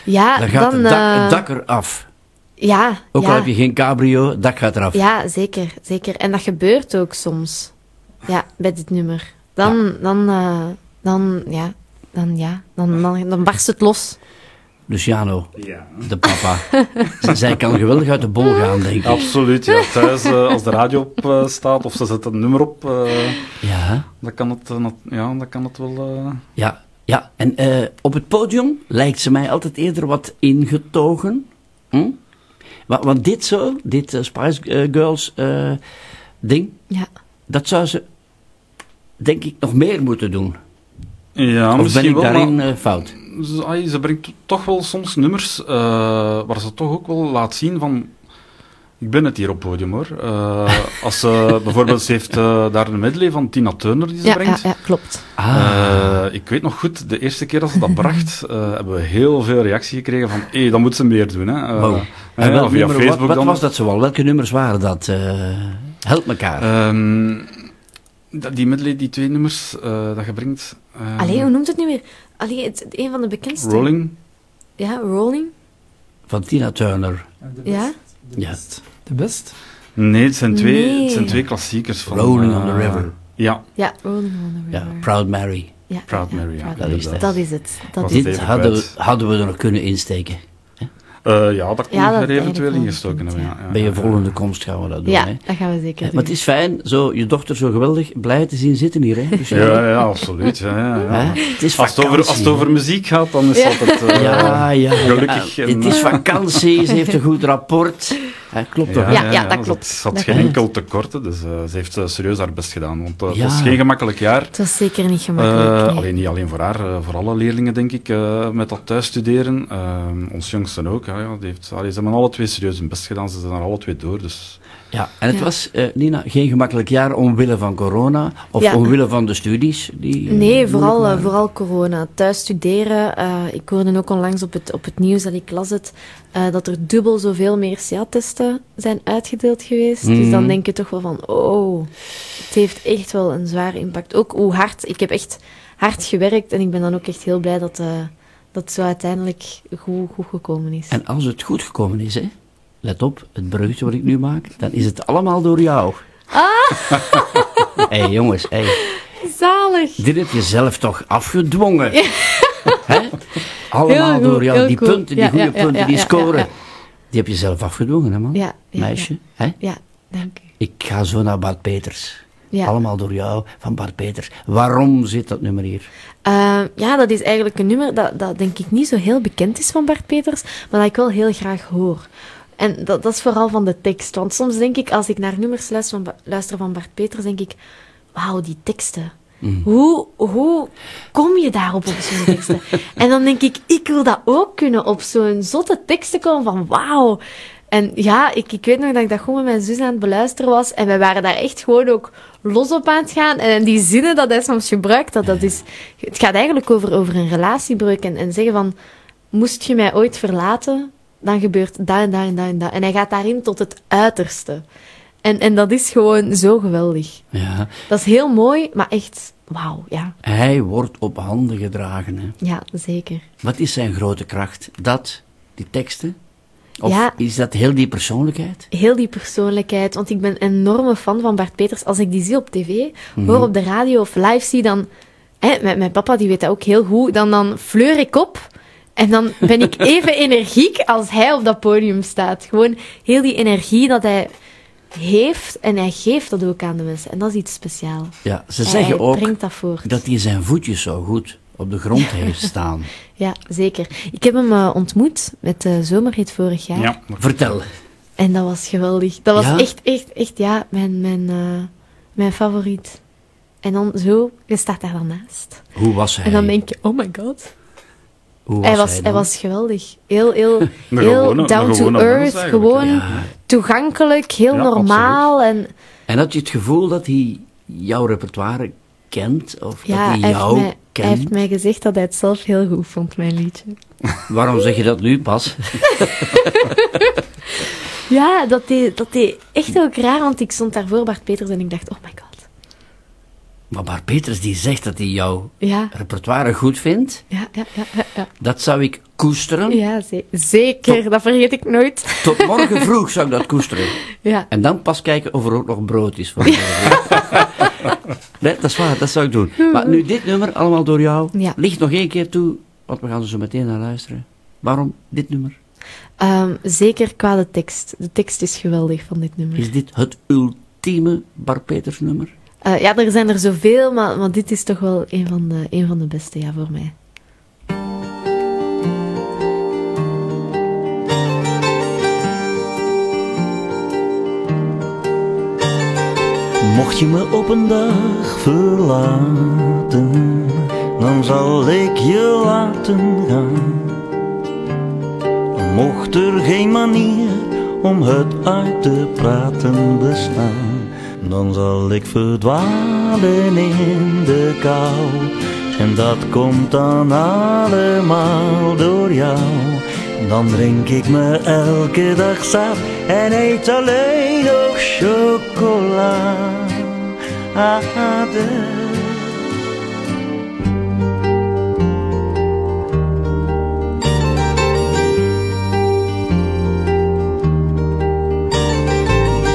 Ja, dan gaat dan... het, dak, eh, het dak eraf. Ja, Ook ja. al heb je geen cabrio, het dak gaat eraf. Ja, zeker, zeker. En dat gebeurt ook soms. Ja, bij dit nummer. Dan, dan, eh, dan, ja, dan, ja, dan, dan, dan barst het los. Luciano, Ja. de papa, zij kan geweldig uit de bol gaan, denk ik. Absoluut, ja. Thuis, eh, als de radio op eh, staat of ze zetten een nummer op, eh, Ja, dan, kan het, ja, dan kan het wel... eh, ja, ja. En eh, op het podium lijkt ze mij altijd eerder wat ingetogen. Hm? Wa- Want dit zo, dit Spice Girls eh, ding, Ja. dat zou ze, denk ik, nog meer moeten doen. Ja, of ben ik wel, daarin maar- fout? Ze, ai, ze brengt toch wel soms nummers eh, waar ze toch ook wel laat zien van... Ik ben het hier op podium hoor. Eh, als ze bijvoorbeeld, ze heeft eh, daar een medley van Tina Turner die ze Ja, brengt. ja, ja, klopt. Eh, ik weet nog goed, de eerste keer dat ze dat bracht, eh, hebben we heel veel reactie gekregen van, hé, dat moet ze meer doen. Hè. Eh, Wow. via nummer, wat, Facebook wat dan. was dat zoal? Welke nummers waren dat? Eh, help elkaar. Ehm, dat- die medley, die twee nummers eh, dat je brengt. ehm, Allee, hoe noemt het nu weer? Allee, het, een van de bekendste. Rolling. Ja, Rolling. Van Tina Turner. Ja. Ja. De best? Nee, het zijn twee, Nee. het zijn twee klassiekers van... Rolling on the eh, River. Ja, Ja, Rolling on the Ja, River. Proud Mary. Ja, Proud ja, Mary, ja, Proud dat Mary. is het. Dat is het. Dat is het het. Dit hadden we, hadden we er nog kunnen insteken. Eh, ja, dat kon Ja, dat er eventueel ingestoken hebben. Ja, ja, Bij je ja. volgende komst gaan we dat doen. Ja, hè. dat gaan we zeker Ja, doen. maar het is fijn, zo, je dochter zo geweldig blij te zien zitten hier. Hè? Dus Ja, ja, absoluut. Ja, ja? Het is Als, het over, als het vakantie, over muziek gaat, dan is Ja. het altijd eh, Ja, ja, gelukkig. ja. en, Het is eh, vakantie, ze heeft een goed rapport. Hè, klopt toch? Ja, ja, dat klopt. Ze had geen enkel tekort, hè, dus eh, ze heeft eh, serieus haar best gedaan. Want eh, het was geen gemakkelijk jaar. Het was zeker niet gemakkelijk. Eh, nee. alleen niet alleen voor haar, eh, voor alle leerlingen denk ik, eh, met dat thuisstuderen. Uh, ons jongste ook. Ja, ja, die heeft, allee, ze hebben alle twee serieus hun best gedaan, ze zijn er alle twee door. Dus. Ja, en het Ja. was, eh, Nina, geen gemakkelijk jaar omwille van corona of Ja. omwille van de studies? Die, eh, Nee, vooral, eh, vooral corona. Thuis studeren. ik hoorde ook onlangs op het, op het nieuws dat ik las het, dat er dubbel zoveel meer CA-testen zijn uitgedeeld geweest. Dus dan Mhm. denk je toch wel van, oh, het heeft echt wel een zware impact. Ook hoe hard, ik heb echt hard gewerkt en ik ben dan ook echt heel blij dat, dat het zo uiteindelijk goed, goed gekomen is. En als het goed gekomen is, hè, let op, het bruggetje wat ik nu maak, dan is het allemaal door jou. Ah! Hé hey, jongens, hey, Zalig! dit heb je zelf toch afgedwongen? Hè? Allemaal Heel door jou. Die punten, die Ja, goede ja, ja, punten, ja, die ja, scoren, ja. die heb je zelf afgedwongen, hè man? Ja, ja, Meisje, hè? Ja, dank u. Ik ga zo naar Bart Peters. Ja. Allemaal door jou, van Bart Peters. Waarom zit dat nummer hier? Eh, ja, dat is eigenlijk een nummer dat, dat denk ik niet zo heel bekend is van Bart Peters, maar dat ik wel heel graag hoor. En dat, dat is vooral van de tekst. Want soms denk ik, als ik naar nummers luister van, luister van Bart Peters, denk ik, wauw, die teksten. Hoe, hoe kom je daarop op zo'n teksten? en dan denk ik, ik wil dat ook kunnen, op zo'n zotte teksten komen van wauw. En ja, ik, ik weet nog dat ik dat gewoon met mijn zus aan het beluisteren was. En wij waren daar echt gewoon ook los op aan het gaan. En die zinnen dat hij soms gebruikt, dat, dat is... Het gaat eigenlijk over, over een relatiebreuk. En, en zeggen van, moest je mij ooit verlaten, dan gebeurt dat en dat en dat en dat. En hij gaat daarin tot het uiterste. En, en dat is gewoon zo geweldig. Ja, Dat is heel mooi, maar echt, wauw, ja. hij wordt op handen gedragen. Hè. Ja, zeker. Wat is zijn grote kracht? Dat, die teksten? Of Ja. is dat heel die persoonlijkheid? Heel die persoonlijkheid, want ik ben een enorme fan van Bart Peters. Als ik die zie op tv, Mhm. hoor op de radio of live zie, dan... Hè, mijn, mijn papa die weet dat ook heel goed. Dan, dan fleur ik op en dan ben ik even energiek als hij op dat podium staat. Gewoon heel die energie dat hij heeft en hij geeft dat ook aan de mensen. En dat is iets speciaals. Ja, ze Hij zeggen ook brengt dat voort. dat hij zijn voetjes zo goed op de grond heeft staan. Ja, zeker. Ik heb hem eh, ontmoet met de zomerhit vorig jaar. Ja, Vertel. En dat was geweldig. Dat was Ja? echt, echt, echt, ja, mijn, mijn, eh, mijn favoriet. En dan zo, je staat daar dan naast. Hoe was hij? En dan denk je, oh my god. Hoe hij, was, hij was geweldig. Heel, heel, heel gewone- down to earth. Gewoon Ja. toegankelijk, heel Ja, normaal. En En had je het gevoel dat hij jouw repertoire kent? Of ja, dat hij jou mij, hij kent? heeft mij gezegd dat hij het zelf heel goed vond, mijn liedje. Waarom zeg je dat nu pas? Ja, dat deed, dat deed echt ook raar, want ik stond daar voor Bart Peters en ik dacht, oh my god. Maar Bart Peters die zegt dat hij jouw Ja, repertoire goed vindt, ja, ja, ja, ja. ja. dat zou ik koesteren. Ja, ze- zeker. Dat vergeet ik nooit. Tot morgen vroeg zou ik dat koesteren. Ja. En dan pas kijken of er ook nog brood is. Voor nee, dat is waar, dat zou ik doen. Maar nu dit nummer, allemaal door jou, Ja. ligt nog één keer toe, want we gaan er zo meteen naar luisteren. Waarom dit nummer? Ehm, zeker qua de tekst. De tekst is geweldig van dit nummer. Is dit het ultieme Bart Peters nummer? Eh, ja, er zijn er zoveel, maar, maar dit is toch wel een van de, een van de beste, ja, voor mij. Mocht je me op een dag verlaten, dan zal ik je laten gaan. Mocht er geen manier om het uit te praten bestaan. Dan zal ik verdwalen in de kou. En dat komt dan allemaal door jou. Dan drink ik me elke dag zat en eet alleen nog chocolade.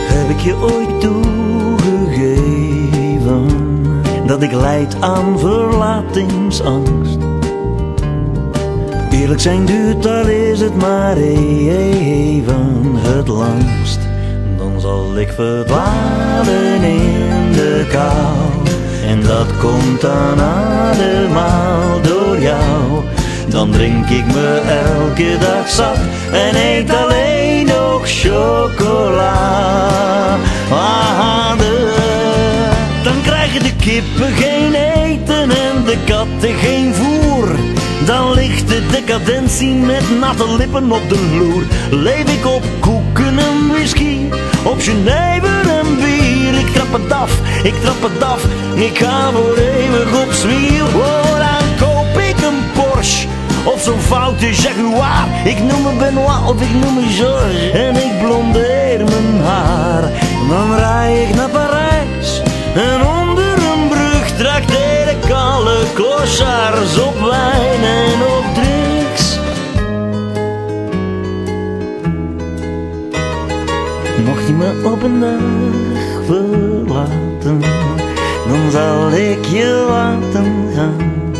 Heb ik je ooit toegegeven dat ik lijd aan verlatingsangst? Eerlijk zijn duurt, al is het maar even het langst. Dan zal ik verdwalen in de kou. En dat komt dan allemaal door jou. Dan drink ik me elke dag zat en eet alleen nog chocolade. Dan krijgen de kippen geen eten en de katten geen voer. Dan ligt de decadentie met natte lippen op de vloer. Leef ik op koeken en whisky, op Genever en bier. Ik trap het af, ik trap het af, ik ga voor eeuwig op zwier. Oh, dan koop ik een Porsche. Of zo'n foute Jaguar Ik noem me Benoit of ik noem me George En ik blondeer mijn haar Dan rij ik naar Parijs En onder trakteer ik alle klossaars op wijn en op drugs Mocht je me op een dag verlaten Dan zal ik je laten gaan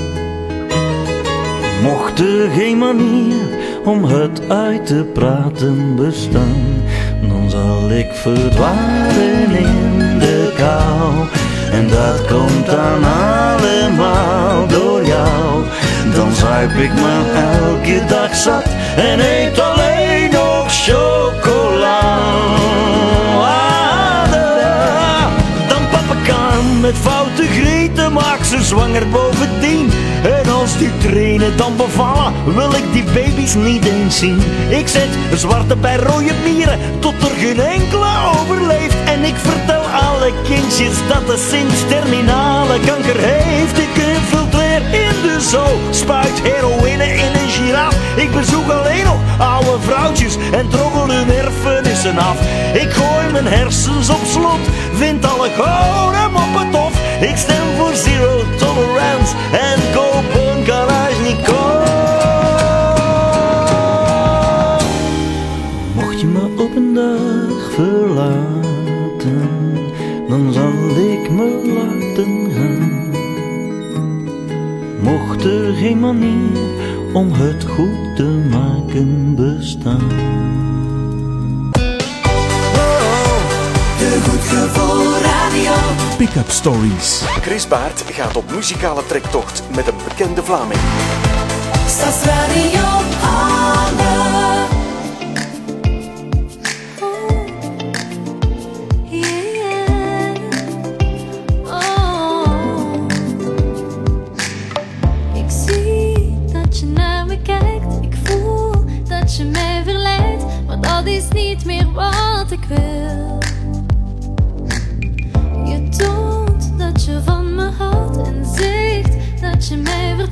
Mocht er geen manier om het uit te praten bestaan, dan zal ik verdwalen in de kou. En dat komt dan allemaal door jou. Dan zuip ik me elke dag zat en eet alleen nog chocolade. Dan pap ik aan met foute grieten, maak ze zwanger bovendien. Als die trainen dan bevallen, wil ik die baby's niet eens zien. Ik zet zwarte bij rode mieren, tot er geen enkele overleeft. En ik vertel alle kindjes dat de Sint terminale kanker heeft. Ik infiltreer in de zoo, spuit heroïne in een giraf. Ik bezoek alleen nog oude vrouwtjes en troggel hun erfenissen af. Ik gooi mijn hersens op slot, vind alle goden op het tof. Ik stem voor zero tolerance Mocht er geen manier om het goed te maken bestaan. De Goed Gevoel Radio. Pick-up Stories. Chris Baert gaat op muzikale trektocht met een bekende Vlaming. Stadsradio Anne. Oh.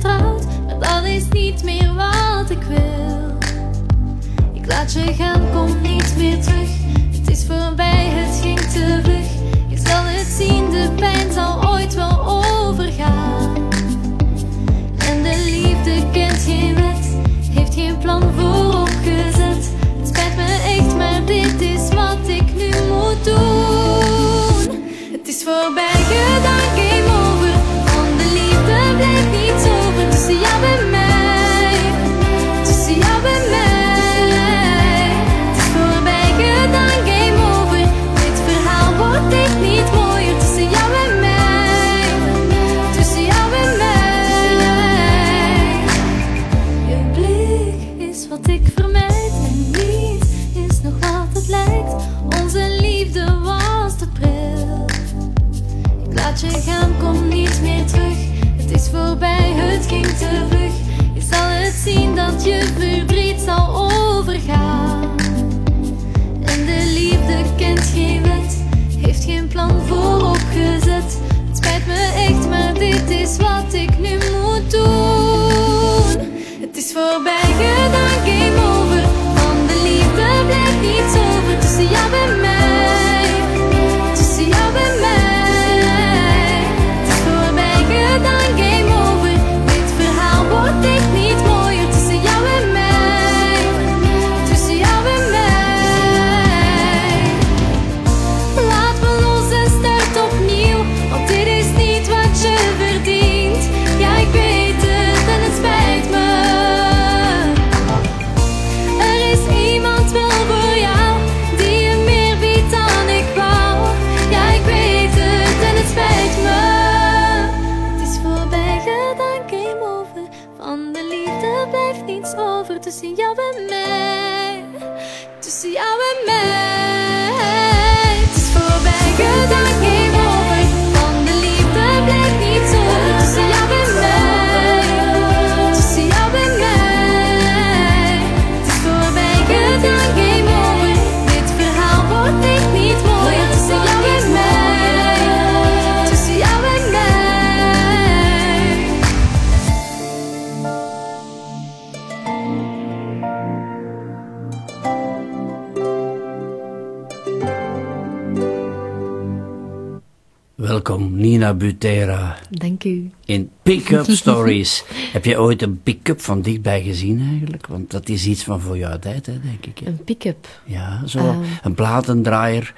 Maar dat is niet meer wat ik wil. Ik laat je gaan, kom niet meer terug. Het is voorbij, het ging te vlug. Je zal het zien, de pijn zal ooit wel overgaan. En de liefde kent geen wet, heeft geen plan vooropgezet. Over tussen jou en mij. Tussen jou en Welkom, Nina Butera. Dank u. In Pick-up Stories. Heb jij ooit een pick-up van dichtbij gezien eigenlijk? Want dat is iets van voor jouw tijd, hè, denk ik. hè? Een pick-up. Ja, zo Ah. een platendraaier.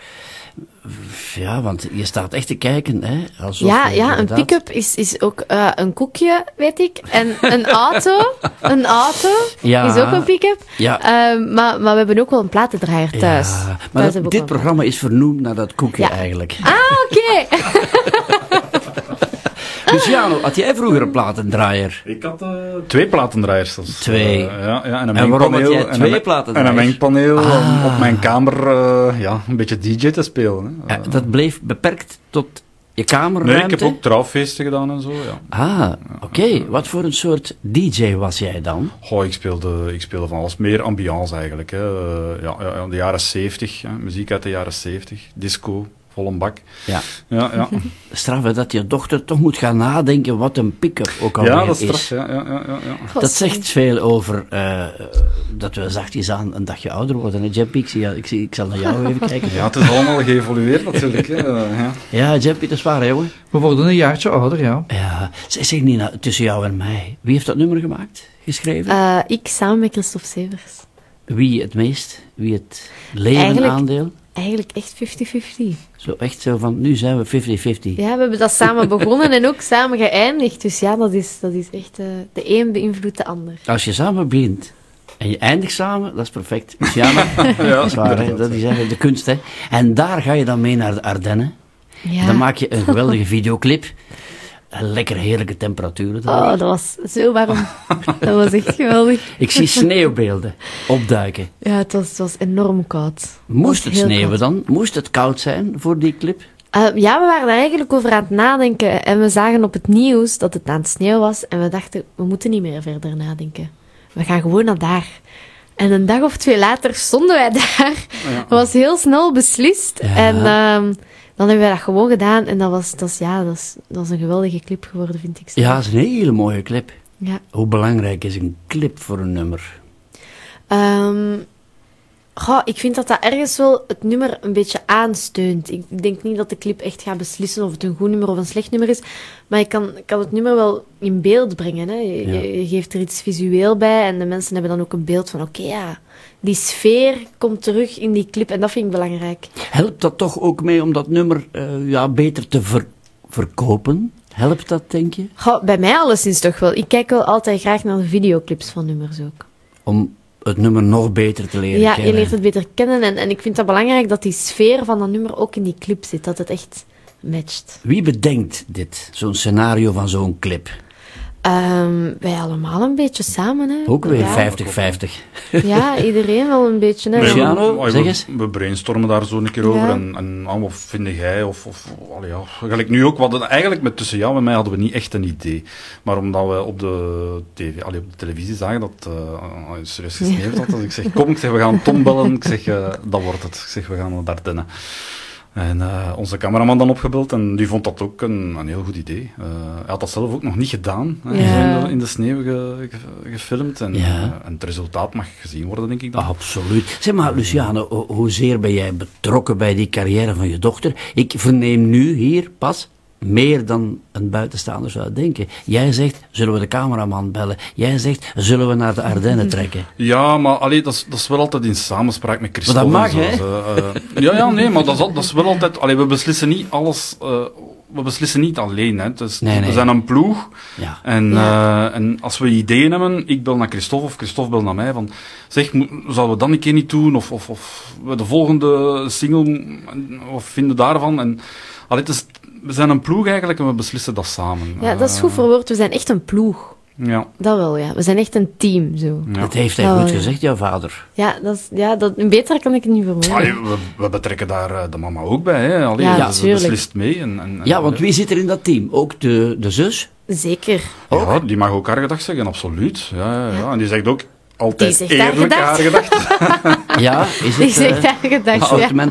Ja, want je staat echt te kijken, hè? Alsof Ja, je ja, een pick-up is, is ook eh, een koekje, weet ik. En een auto, een auto Ja. is ook een pick-up. Ja. Ehm, maar, maar we hebben ook wel een platendraaier thuis. Ja, maar Thuis dat- dit programma is vernoemd naar dat koekje Ja. eigenlijk. Ah, oké. Luciano, had jij vroeger een platendraaier? Ik had eh, twee platendraaiers zelfs. Twee. Eh, ja, ja, en een En waarom had jij twee platendraaiers? En een mengpaneel om Ah. op mijn kamer eh, ja, een beetje DJ te spelen. Hè. Ja, dat bleef beperkt tot je nee, kamerruimte? ik heb ook trouwfeesten gedaan en zo, ja. Ah, oké. Wat voor een soort DJ was jij dan? Goh, ik speelde, ik speelde van alles. Meer ambiance eigenlijk. Hè. Ja, ja, ja, de jaren 70, hè. muziek uit de jaren 70, disco, vol een bak. Ja. Ja, ja. Straf hè, dat je dochter toch moet gaan nadenken wat een pick-up ook alweer ja dat is is. straf. Ja, ja, ja, ja. Dat zegt veel over eh, dat we zachtjes aan een dagje ouder worden. Hè, Jeppy? Ik, zie, ik, zie, ik zal naar jou even kijken. Ja, het is allemaal geëvolueerd natuurlijk. Hè. Ja. Ja, Jeppy, dat is waar, hè, jongen. We worden een jaartje ouder, ja. Ja, zeg, Nina, tussen jou en mij, wie heeft dat nummer gemaakt, geschreven? Eh, ik samen met Christophe Severs. Wie het meest? Wie het leven Eigenlijk- aandeel? Eigenlijk echt 50-50. Zo echt zo van, nu zijn we 50-50. Ja, we hebben dat samen begonnen en ook samen geëindigd. Dus ja, dat is, dat is echt... eh, de een beïnvloedt de ander. Als je samen begint en je eindigt samen, dat is perfect. Luciana, dat is waar, hè? inderdaad. dat is eigenlijk de kunst. Hè? En daar ga je dan mee naar de Ardennen. Ja. Dan maak je een geweldige videoclip. Lekker heerlijke temperaturen. Oh, dat was zo warm. dat was echt geweldig. Ik zie sneeuwbeelden opduiken. Ja, het was, het was enorm koud. Moest het sneeuwen koud. dan? Moest het koud zijn voor die clip? Eh, ja, we waren daar eigenlijk over aan het nadenken. En we zagen op het nieuws dat het aan het sneeuw was. En we dachten, we moeten niet meer verder nadenken. We gaan gewoon naar daar. En een dag of twee later stonden wij daar. Dat was heel snel beslist. Ja. En ehm, dan hebben wij dat gewoon gedaan. En dat was, dat is, ja, dat is, dat is een geweldige clip geworden, vind ik. zelf. Ja, dat is een hele mooie clip. Ja. Hoe belangrijk is een clip voor een nummer? Ehm, goh, ik vind dat dat ergens wel het nummer een beetje aansteunt. Ik denk niet dat de clip echt gaat beslissen of het een goed nummer of een slecht nummer is. Maar je kan, kan het nummer wel in beeld brengen. Hè. Je, Ja. je- je geeft er iets visueel bij en de mensen hebben dan ook een beeld van... Oké, ja, die sfeer komt terug in die clip en dat vind ik belangrijk. Helpt dat toch ook mee om dat nummer eh, ja, beter te ver- verkopen? Helpt dat, denk je? Goh, bij mij alleszins toch wel. Ik kijk wel altijd graag naar de videoclips van nummers ook. Om het nummer nog beter te leren Ja, kennen? je leert het beter kennen. En, en ik vind dat belangrijk dat die sfeer van dat nummer ook in die clip zit. Dat het echt matcht. Wie bedenkt dit, zo'n scenario van zo'n clip? Ehm, wij allemaal een beetje samen, hè. Ook weer Ja. 50-50. Ja, iedereen wel een beetje, hè. Luciano, zeg we, eens. we brainstormen daar zo een keer over. Ja. En, en ah, wat vind jij? Of, of allee, ja, gelijk nu ook. We hadden, eigenlijk met tussen jou en mij hadden we niet echt een idee. Maar omdat we op de, TV, allee, op de televisie zagen dat uh, serieus gesneeuwd had. Dus ik zeg, kom, ik zeg, we gaan Tom bellen. Ik zeg, eh, dat wordt het. Ik zeg, we gaan naar Dardenne. En eh, onze cameraman dan opgebeld en die vond dat ook een, een heel goed idee. Eh, hij had dat zelf ook nog niet gedaan. Ja. In, de, in de sneeuw ge- ge- gefilmd. En, Ja. eh, en het resultaat mag gezien worden, denk ik dan. Absoluut. Zeg maar, Luciane, ho- hoezeer ben jij betrokken bij die carrière van je dochter? Ik verneem nu hier pas meer dan een buitenstaander zou denken. Jij zegt, zullen we de cameraman bellen? Jij zegt, zullen we naar de Ardennen trekken? Ja, maar allee, dat, is, dat is wel altijd in samenspraak met Christophe. Maar dat mag, hè? Ze, eh, ja, ja, nee, maar dat is, dat is wel altijd... Allee, we beslissen niet alles... eh, we beslissen niet alleen. Hè. Is- Nee, nee. We zijn een ploeg. Ja. En, eh, en als we ideeën hebben, ik bel naar Christophe of Christophe bel naar mij. Van, zeg, zouden we dat een keer niet doen? Of, of, of we de volgende single, of vinden daarvan? En, allee, het is, we zijn een ploeg eigenlijk en we beslissen dat samen. Ja, dat is goed Eh, verwoord. We zijn echt een ploeg. Ja. Dat wel, ja. We zijn echt een team, zo. Dat heeft hij Dat goed wel, ja. gezegd, jouw vader. Ja, dat is, ja dat, beter kan ik het niet verwoorden. Allee, we, we betrekken daar eh, de mama ook bij. Hè. Allee, Ja, ze tuurlijk. beslist mee. En, en, Ja, want wie zit er in dat team? Ook de, de zus? Zeker. Ja, die mag ook haar gedacht zeggen, absoluut. Ja, ja, ja. En die zegt ook altijd Die eerlijk haar gedacht. gedacht. Ja, is Die het zegt eh, haar gedacht, ja.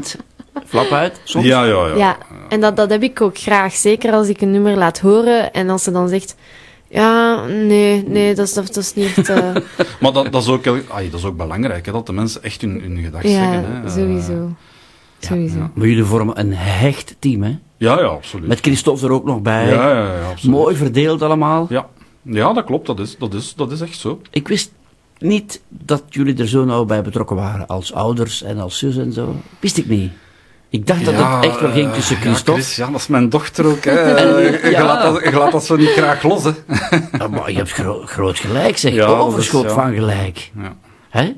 Flap uit soms? Ja, ja, ja. Ja, en dat, dat heb ik ook graag. Zeker als ik een nummer laat horen en als ze dan zegt... Ja, nee, nee, dat is, dat, is niet echt... eh, Maar dat, dat, is ook, ai, dat is ook belangrijk, hè, dat de mensen echt hun, hun gedacht ja, zeggen. Hè. Eh, sowieso. Sowieso. Maar jullie vormen een hecht team, hè? Ja, ja, absoluut. Met Christophe er ook nog bij. Ja, ja, ja, absoluut. Mooi verdeeld allemaal. Ja. ja, dat klopt. Dat is, dat, is, dat is echt zo. Ik wist niet dat jullie er zo nauw bij betrokken waren. Als ouders en als zus en zo. Wist ik niet. Ik dacht dat Ja, het echt wel ging tussen Christophe. Ja, Chris, ja, dat is mijn dochter ook. Hè. En- Je laat dat, je laat dat zo niet graag los. Hè. Ja, maar je hebt gro- groot gelijk, zeg. Ja, Overschot ja. van gelijk. Ja. Hè?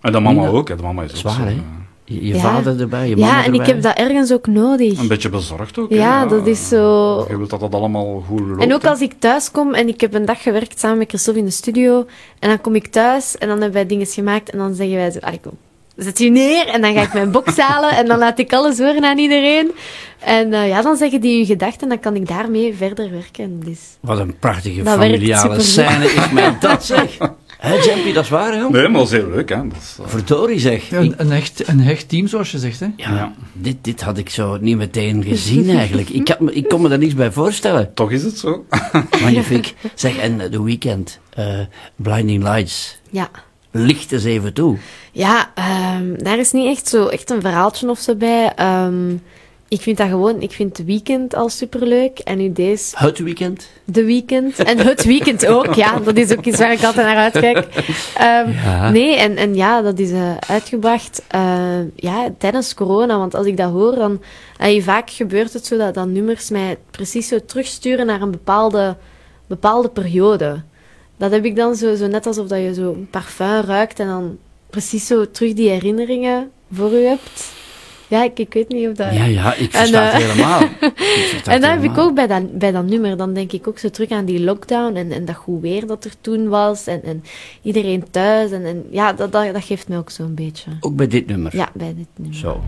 En de mama ook. Hè. De mama is ook Zwaar, zo, hè? Je, je Ja. vader erbij, je mama Ja, en ik heb dat ergens ook nodig. Een beetje bezorgd ook. Ja, hè. dat is zo... Je wilt dat dat allemaal goed loopt. En ook hè. als ik thuis kom en ik heb een dag gewerkt samen met Christophe in de studio, en dan kom ik thuis en dan hebben wij dingen gemaakt en dan zeggen wij zo, kom, zet je neer en dan ga ik mijn box halen en dan laat ik alles horen aan iedereen. En eh, ja, dan zeggen die hun gedachten en dan kan ik daarmee verder werken. Dus. Wat een prachtige Dat familiale scène is mij dat, zeg. Hé, Jampie, dat is waar, hè? Nee, maar dat is heel leuk. Hè. Dat is, eh, Verdorie, zeg. Ja, een, een, echt, een hecht team, zoals je zegt. Hè? Ja, Dit, dit had ik zo niet meteen gezien eigenlijk. Ik, had me, ik kon me daar niks bij voorstellen. Toch is het zo. Magnifiek. Zeg, en The Weeknd, eh, Blinding Lights, Ja. Licht eens even toe. Ja, ehm, daar is niet echt zo echt een verhaaltje of zo bij. Ehm, ik vind dat gewoon, ik vind het weekend al superleuk. En nu deze, Het weekend. de weekend. En het weekend ook, ja. Dat is ook iets waar ik altijd naar uitkijk. Ehm, Ja. Nee, en, en ja, dat is eh, uitgebracht eh, ja, tijdens corona. Want als ik dat hoor, dan... vaak gebeurt het zo dat, dat nummers mij precies zo terugsturen naar een bepaalde, bepaalde periode. Dat heb ik dan zo, zo net alsof dat je zo een parfum ruikt en dan precies zo terug die herinneringen voor u hebt. Ja, ik, ik weet niet of dat... Ja, ja, ik En, versta het eh, helemaal. Versta en dat het heb ik ook bij dat, bij dat nummer. Dan denk ik ook zo terug aan die lockdown en, en dat goed weer dat er toen was. En, en iedereen thuis. En, en ja, dat, dat, dat geeft mij ook zo'n beetje. Ook bij dit nummer. Ja, bij dit nummer. Zo.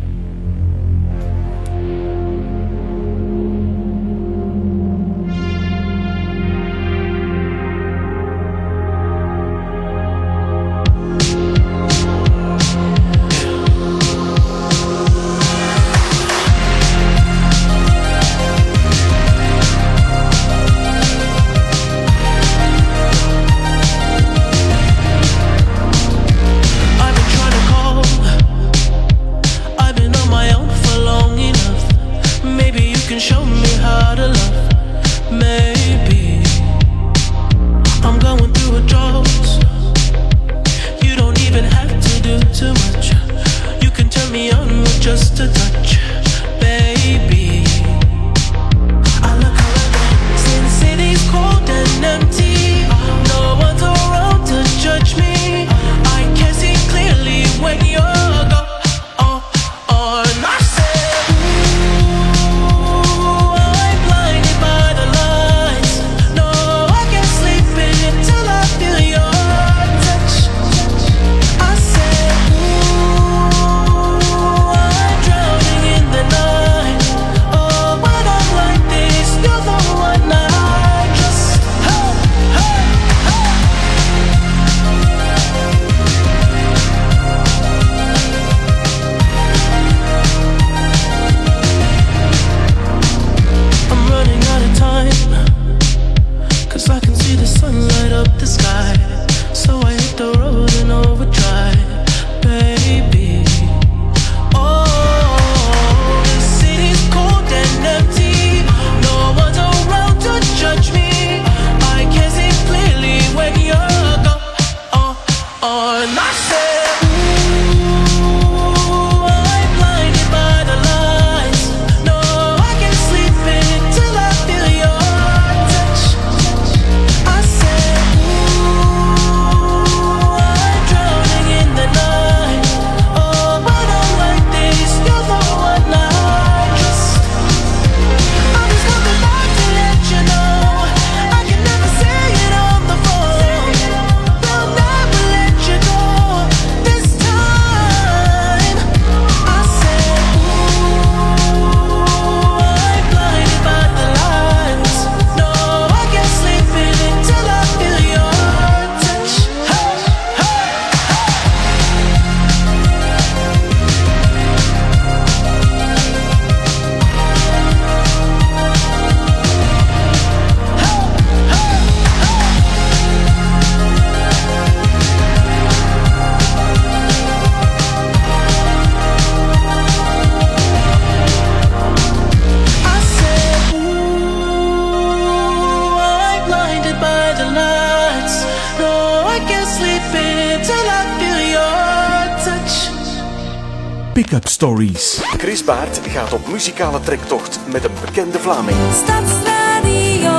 Stories. Chris Baert gaat op muzikale trektocht met een bekende Vlaming. Stadsradio.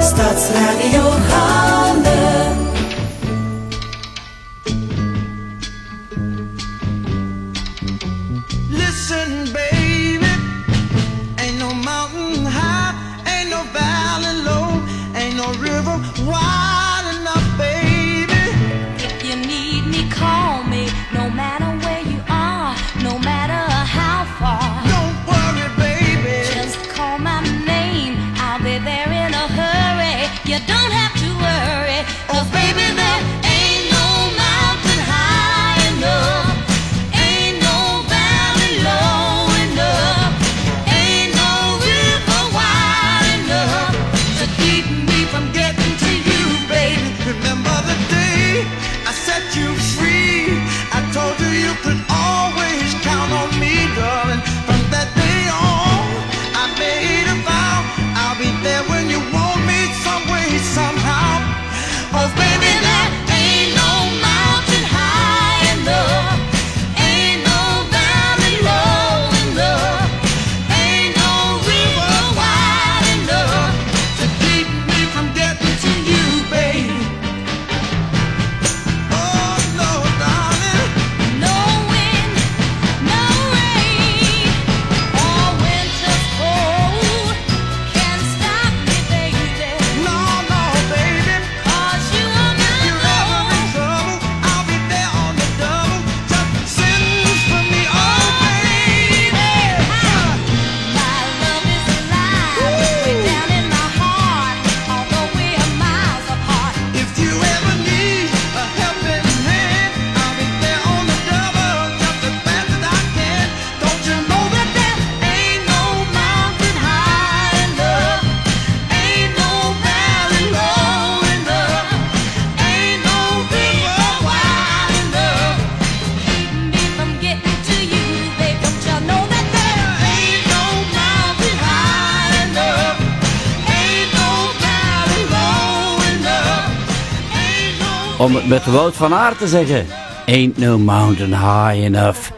Stadsradio het Wout van Aert te zeggen. Ain't no mountain high enough.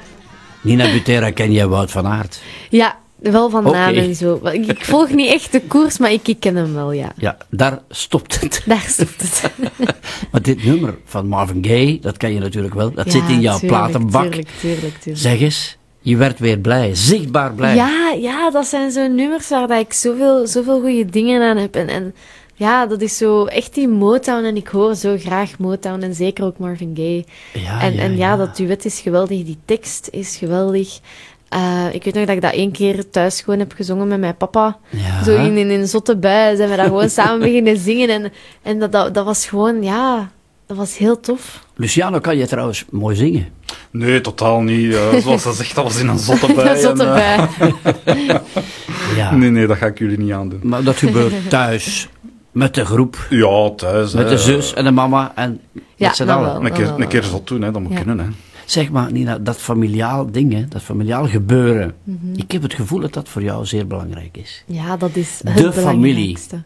Nina Butera, ken jij Wout van Aert? Ja, wel van naam en zo. Ik, ik volg niet echt de koers, maar ik, ik ken hem wel, ja. Ja, daar stopt het. Daar stopt het. Maar dit nummer van Marvin Gaye, dat ken je natuurlijk wel. Dat Ja, zit in jouw tuurlijk, platenbak. Tuurlijk, tuurlijk, tuurlijk. Zeg eens, je werd weer blij. Zichtbaar blij. Ja, ja, dat zijn zo'n nummers waar dat ik zoveel, zoveel goede dingen aan heb. En, en ja, dat is zo echt die Motown. En ik hoor zo graag Motown. En zeker ook Marvin Gaye. Ja, en ja, en ja, dat duet is geweldig. Die tekst is geweldig. Eh, ik weet nog dat ik dat één keer thuis gewoon heb gezongen met mijn papa. Ja. Zo in, in een zotte bui zijn we daar gewoon samen beginnen zingen. En, en dat, dat, dat was gewoon, ja, dat was heel tof. Luciano kan je trouwens mooi zingen. Nee, totaal niet. Eh, zoals ze zegt, dat was in een zotte bui. Een zotte en, eh, Ja. Nee, nee, dat ga ik jullie niet aandoen. Maar dat gebeurt thuis. Met de groep. Ja, thuis. Met hè. de zus en de mama en Ja, met z'n allen. Een keer, een keer zot doen, hè, dat moet Ja. kunnen. Hè. Zeg maar, Nina, dat familiaal ding, hè, dat familiaal gebeuren. Mhm. Ik heb het gevoel dat dat voor jou zeer belangrijk is. Ja, dat is De het familie. belangrijkste.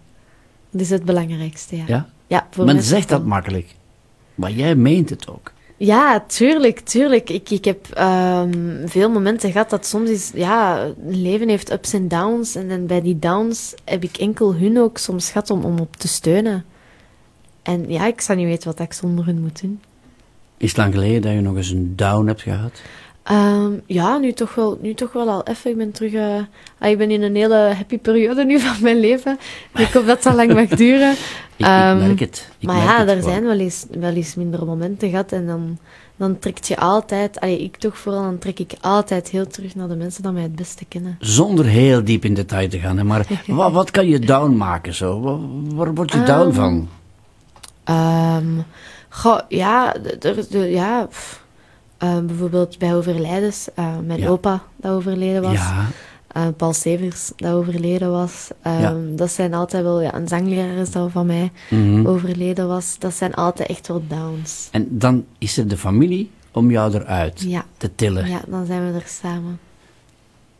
Dat is het belangrijkste, ja. Ja? Ja, voor Men zegt dat makkelijk. Maar jij meent het ook. Ja, tuurlijk, tuurlijk. Ik, ik heb ehm, veel momenten gehad dat soms is... Ja, een leven heeft ups en downs. En dan bij die downs heb ik enkel hun ook soms gehad om, om op te steunen. En ja, ik zou niet weten wat ik zonder hun moet doen. Is het lang geleden dat je nog eens een down hebt gehad? Ehm, ja, nu toch, wel, nu toch wel al even. Ik ben terug... eh, ah, ik ben in een hele happy periode nu van mijn leven. Ik hoop dat dat lang mag duren. Ik, Ehm, ik merk het. Ik maar merk ja, het er gewoon. zijn wel eens, wel eens mindere momenten gehad. En dan, dan trekt je altijd... Allee, ik toch vooral, dan trek ik altijd heel terug naar de mensen die mij het beste kennen. Zonder heel diep in detail te gaan. Hè, maar wat, wat kan je down maken zo? Waar, waar word je down Ehm, van? Ehm, goh, ja, de, de, de- ja pff. Ehm, bijvoorbeeld bij overlijdens. eh, mijn Ja. opa dat overleden was. Ja. Eh, Paul Severs dat overleden was. Ehm, Ja. Dat zijn altijd wel... Ja, een zangleraar is dat van mij Mhm. overleden was. Dat zijn altijd echt wel downs. En dan is er de familie om jou eruit te tillen. Ja, dan zijn we er samen.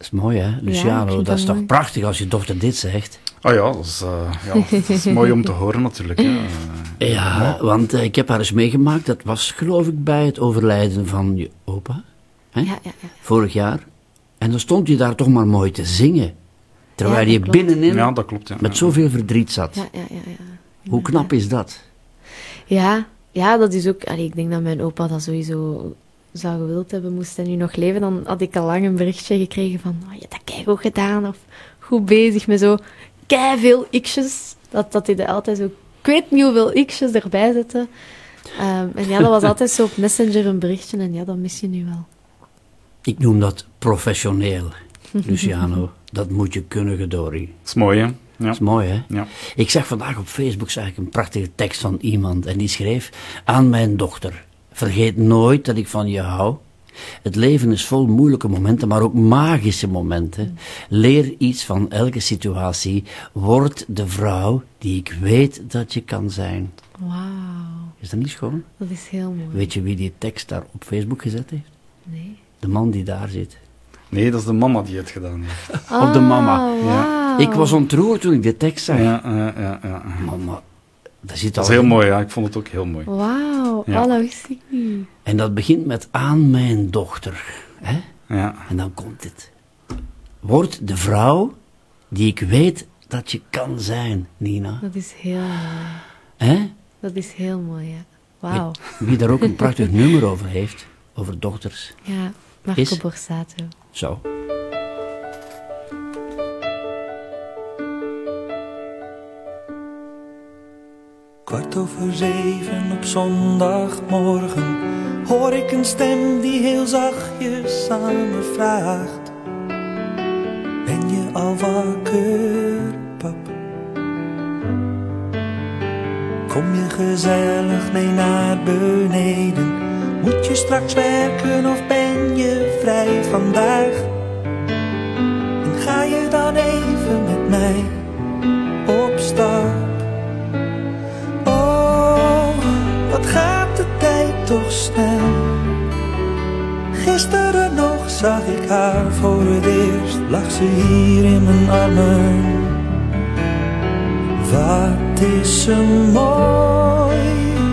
Dat is mooi hè, Luciano. vind dat dat is toch mooi. prachtig als je dochter dit zegt. Ah ja, dat is, eh, ja, dat is mooi om te horen natuurlijk. Hè. Eh, Ja, want eh, ik heb haar eens meegemaakt. Dat was geloof ik bij het overlijden van je opa. Hè? Ja, ja, ja. Vorig jaar. En dan stond je daar toch maar mooi te zingen. Terwijl Ja, je klopt. binnenin Ja, dat klopt. Ja. met zoveel verdriet zat. Ja, ja, ja, ja. Hoe knap is dat? Ja, ja, dat is ook... allee, ik denk dat mijn opa dat sowieso zou gewild hebben. Moest hij nu nog leven, dan had ik al lang een berichtje gekregen van... Oh, je hebt dat keigoed gedaan, of goed bezig met zo veel x'jes. Dat, dat hij er altijd zo... Ik weet niet hoeveel x'jes erbij zette. Ehm, en ja, dat was altijd zo op Messenger een berichtje. En ja, dat mis je nu wel. Ik noem dat professioneel, Luciano. dat moet je kunnen, Gedori. Dat is mooi, hè? Ja. Dat is mooi, hè? Ja. Ik zag vandaag op Facebook zag ik een prachtige tekst van iemand en die schreef aan mijn dochter. Vergeet nooit dat ik van je hou. Het leven is vol moeilijke momenten, maar ook magische momenten. Leer iets van elke situatie. Word de vrouw die ik weet dat je kan zijn. Wauw, Is dat niet schoon? dat is heel mooi. Weet je wie die tekst daar op Facebook gezet heeft? Nee. De man die daar zit. Nee, dat is de mama die het gedaan heeft. Op de mama. Ah, wauw. Ik was ontroerd toen ik de tekst zag. Ja, ja, ja, ja. Mama, dat zit Dat al is heel in. mooi, ja. Ik vond het ook heel mooi. Wauw, Ja. oh, dat wist ik niet. En dat begint met aan mijn dochter. Hè? Ja. En dan komt het. Word de vrouw die ik weet dat je kan zijn, Nina. Dat is heel mooi. Hè? Dat is heel mooi, ja. Wauw. Wie daar ook een prachtig nummer over heeft, over dochters. Ja, Marco Is- Borsato. Zo. Kwart over zeven op zondagmorgen hoor ik een stem die heel zachtjes aan me vraagt: Ben je al wakker, pap? Kom je gezellig mee naar beneden? Moet je straks werken of ben je vrij vandaag? En ga je dan even met mij op stap? Toch snel. Gisteren nog zag ik haar voor het eerst, lag ze hier in mijn armen. Wat is ze mooi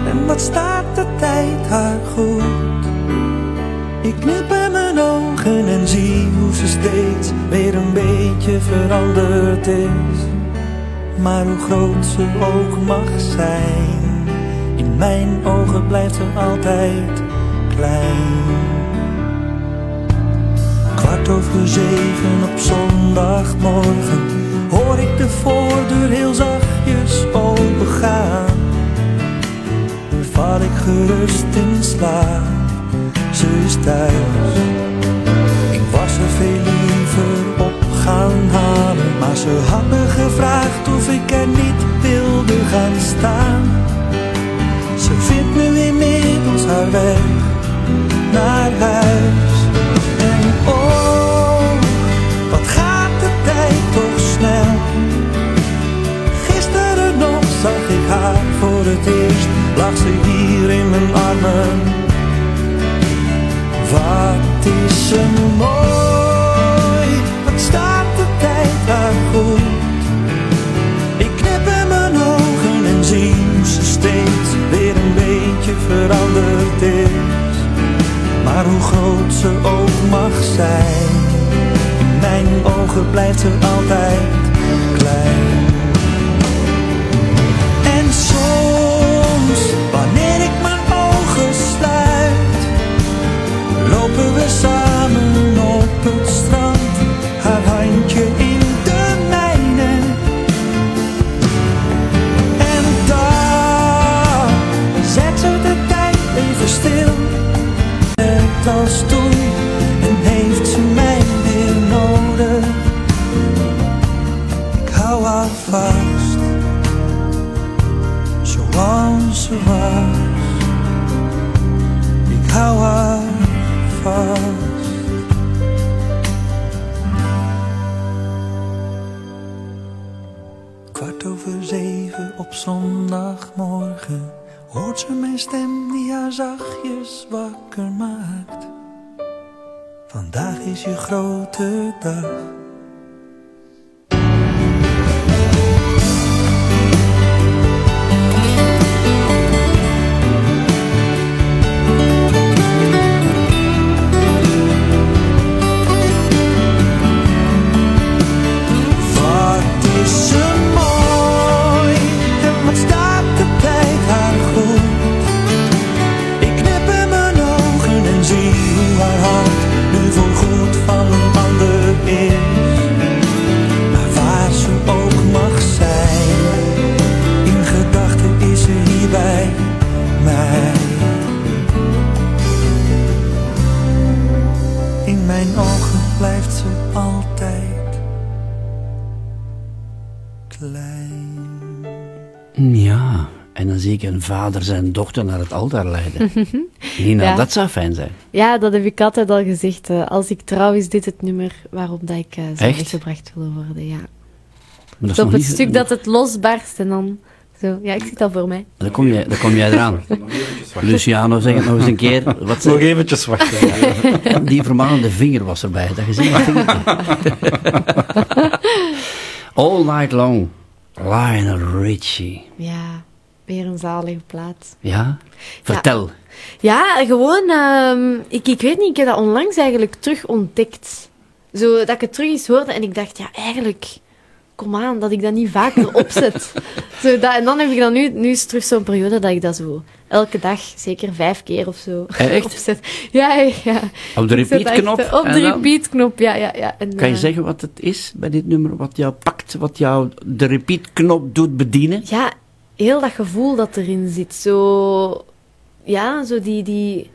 en wat staat de tijd haar goed. Ik knip in mijn ogen en zie hoe ze steeds weer een beetje veranderd is. Maar hoe groot ze ook mag zijn, mijn ogen blijft altijd klein. Kwart over zeven op zondagmorgen hoor ik de voordeur heel zachtjes opengaan. Val ik gerust in slaap, ze is thuis. Ik was er veel liever op gaan halen, maar ze had me gevraagd of ik er niet wilde gaan staan. Ze vindt nu inmiddels haar weg naar huis. En oh, wat gaat de tijd toch snel. Gisteren nog zag ik haar voor het eerst, lag ze hier in mijn armen. Wat is ze mooi, wat staat de tijd haar goed. Veranderd is. Maar hoe groot ze ook mag zijn, in mijn ogen blijft ze altijd klein. En soms, wanneer ik mijn ogen sluit, lopen we samen op het strand, haar handje in ze mijn stem die haar zachtjes wakker maakt. Vandaag is je grote dag. Vader zijn dochter naar het altaar leiden. Nina, Ja. dat zou fijn zijn. Ja, dat heb ik altijd al gezegd. eh, als ik trouw, is dit het nummer waarop dat ik eh zou Echt? weggebracht willen worden. Ja. Maar dat is Zo op het niet- stuk dat het losbarst en dan zo. Ja, ik zie dat voor mij. Dan kom, jij, dan kom jij eraan. Luciano, zeg het nog eens een keer. Wat Nog eventjes wachten. Die vermanende vinger was erbij. Dat gezien? All Night Long. Lionel Richie. Ja, weer een zalige plaat. Ja? Vertel. Ja, gewoon, ehm, ik, ik weet niet, ik heb dat onlangs eigenlijk terug ontdekt. Zo, dat ik het terug eens hoorde en ik dacht, ja, eigenlijk, kom aan, dat ik dat niet vaker opzet. zo, dat, en dan heb ik dan nu, nu is het terug zo'n periode dat ik dat zo elke dag, zeker vijf keer of zo, Echt? opzet. Ja, ja. Op de repeat-knop Op de repeat-knop, ja, ja, ja. En, Kan je eh, zeggen wat het is bij dit nummer? Wat jou pakt, wat jou de repeat-knop doet bedienen? Ja, heel dat gevoel dat erin zit. Zo, ja, zo die, die,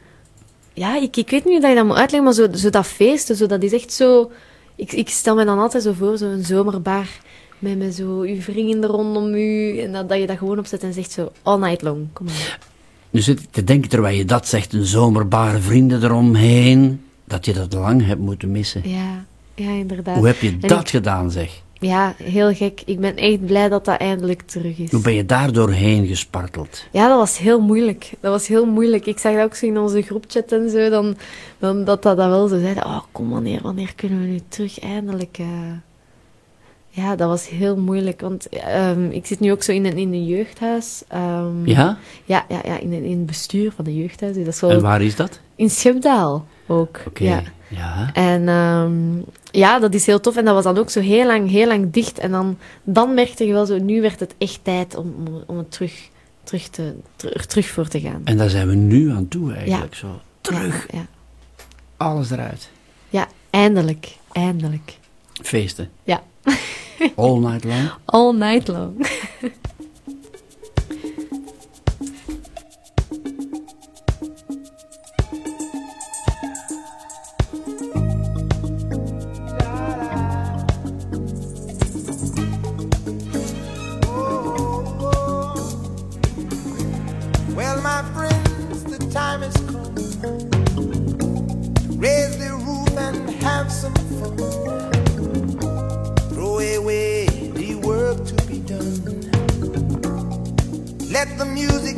ja, ik, ik weet niet hoe dat je dat moet uitleggen, maar zo, zo dat feesten, zo, dat is echt zo, ik, ik stel me dan altijd zo voor, zo'n zomerbar, met, met zo uw vrienden rondom u, en dat, dat je dat gewoon opzet en zegt zo, all night long, kom maar. Nu zit ik te denken, terwijl je dat zegt, een zomerbare vrienden eromheen, dat je dat lang hebt moeten missen. Ja, ja, inderdaad. Hoe heb je En dat ik- gedaan, zeg? Ja, heel gek. Ik ben echt blij dat dat eindelijk terug is. Hoe ben je daar doorheen gesparteld? Ja, dat was heel moeilijk. Dat was heel moeilijk. Ik zag dat ook zo in onze groepchat en zo, dan, dan, dat dat dan wel zo zeiden. Oh, kom wanneer, wanneer kunnen we nu terug eindelijk... eh?" Ja, dat was heel moeilijk, want ehm, ik zit nu ook zo in een, in een jeugdhuis. ehm, Ja? Ja, ja, ja in, een- in het bestuur van de jeugdhuis. Dat is wel En waar is dat? In Schepdaal ook. Oké, Ja. ja. En ehm, ja, dat is heel tof. En dat was dan ook zo heel lang, heel lang dicht. En dan, dan merkte je wel zo, nu werd het echt tijd om, om, om het terug, terug, te, ter- er terug voor te gaan. En daar zijn we nu aan toe eigenlijk. Zo. Terug. Ja, ja. Alles eruit. Ja, eindelijk. Eindelijk. Feesten. Ja. All night long. All night long.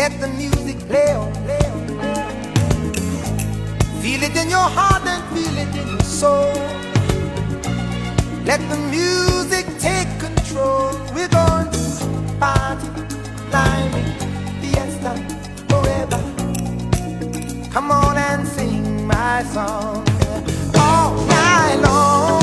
Let the music play on. Feel it in your heart and feel it in your soul. Let the music take control. We're going to party, climbing, fiesta, forever. Come on and sing my song all night long.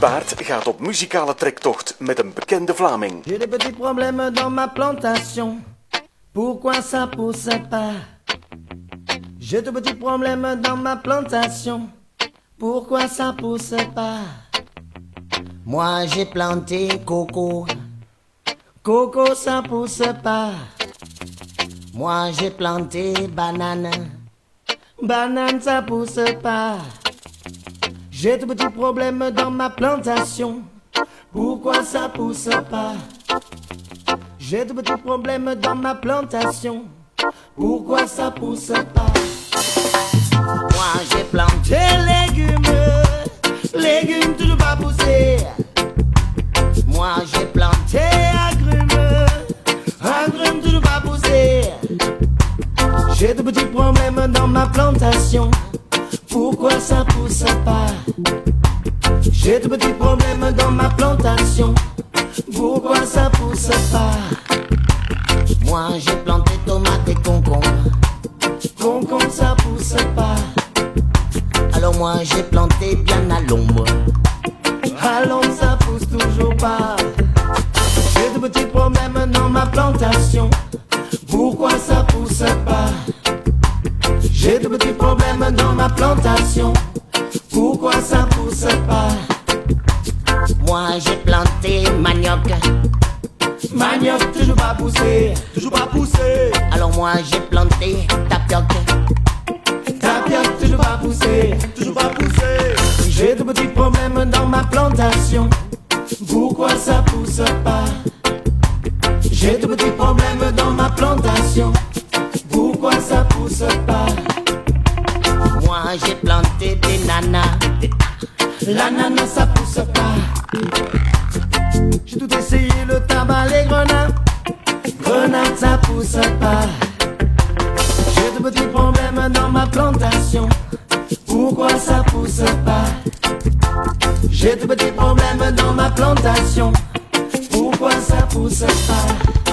Baert gaat op muzikale trektocht met een bekende Vlaming. J'ai des petits problèmes dans ma plantation. Pourquoi ça pousse pas J'ai de petits problèmes dans ma plantation. Pourquoi ça pousse pas Moi j'ai planté coco. Coco ça pousse pas. Moi j'ai planté banane. Banane ça pousse pas. J'ai de petits problèmes dans ma plantation. Pourquoi ça pousse pas? J'ai de petits problèmes dans ma plantation. Pourquoi ça pousse pas? Moi j'ai planté légumes, légumes toujours pas poussés. Moi j'ai planté agrumes, agrumes toujours pas poussés. J'ai de petits problèmes dans ma plantation. Pourquoi ça pousse pas? J'ai de petits problèmes dans ma plantation. Pourquoi ça pousse pas? Moi j'ai planté tomates et concombres. Concombre ça pousse pas. Alors moi j'ai planté bien à l'ombre. L'ombre ça pousse toujours pas. J'ai de petits problèmes dans ma plantation. Pourquoi ça pousse pas? J'ai de petits problèmes dans ma plantation. Pourquoi ça pousse pas? Moi j'ai planté manioc. Manioc toujours pas poussé, toujours pas poussé. Alors moi j'ai planté tapioc. Tapioc toujours pas poussé, toujours pas poussé. J'ai de petits problèmes dans ma plantation. Pourquoi ça pousse pas? J'ai de petits problèmes dans ma plantation. J'ai planté des nanas. L'ananas ça pousse pas. J'ai tout essayé, le tabac, les grenades. Grenades, ça pousse pas. J'ai de petits problèmes dans ma plantation. Pourquoi ça pousse pas? J'ai de petits problèmes dans ma plantation. Pourquoi ça pousse pas?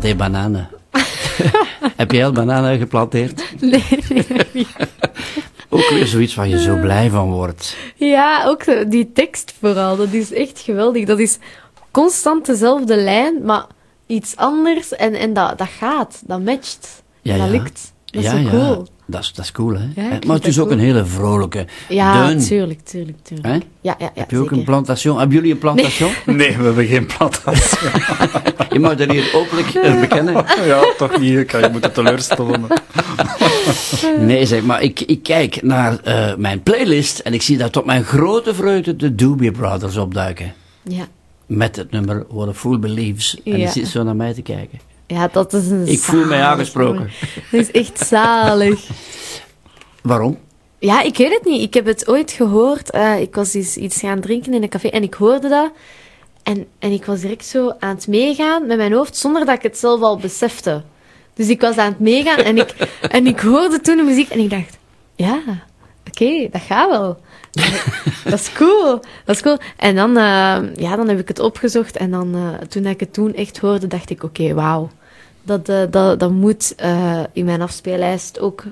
Planté bananen. Heb jij al bananen geplanteerd? Nee, nee, nee. Ook weer zoiets waar je zo blij van wordt. Ja, ook de- die tekst vooral. Dat is echt geweldig. Dat is constant dezelfde lijn, maar iets anders. En, en dat, dat gaat, dat matcht. Ja, dat ja. lukt. Dat is ja, zo ja. cool. Dat is, dat is cool, hè? Eh, maar het is ook een hele vrolijke. Ja, Deun. tuurlijk, tuurlijk, tuurlijk. Hè? Ja, ja, ja, Heb je ook zeker. een plantation? Hebben jullie een plantation? Nee, we hebben geen plantatie. Je mag dat hier openlijk eh, bekennen. ja, toch niet. Ik kan je moeten teleurstellen. Nee, zeg maar, ik, ik kijk naar eh, mijn playlist en ik zie daar tot mijn grote vreugde de Doobie Brothers opduiken. Ja. Met het nummer What a Fool Believes. En die Ja. zit zo naar mij te kijken. Ja, dat is een Ik voel mij aangesproken. Dat is echt zalig. Waarom? Ja, ik weet het niet. Ik heb het ooit gehoord. Eh, ik was iets, iets gaan drinken in een café en ik hoorde dat. En, en ik was direct zo aan het meegaan met mijn hoofd, zonder dat ik het zelf al besefte. Dus ik was aan het meegaan en ik, en ik hoorde toen de muziek en ik dacht, ja, oké, dat gaat wel. Dat is cool. Dat is cool. En dan, eh, ja, dan heb ik het opgezocht en dan, eh, toen ik het toen echt hoorde, dacht ik, oké, wauw. Dat, eh, dat, dat moet eh, in mijn afspeellijst ook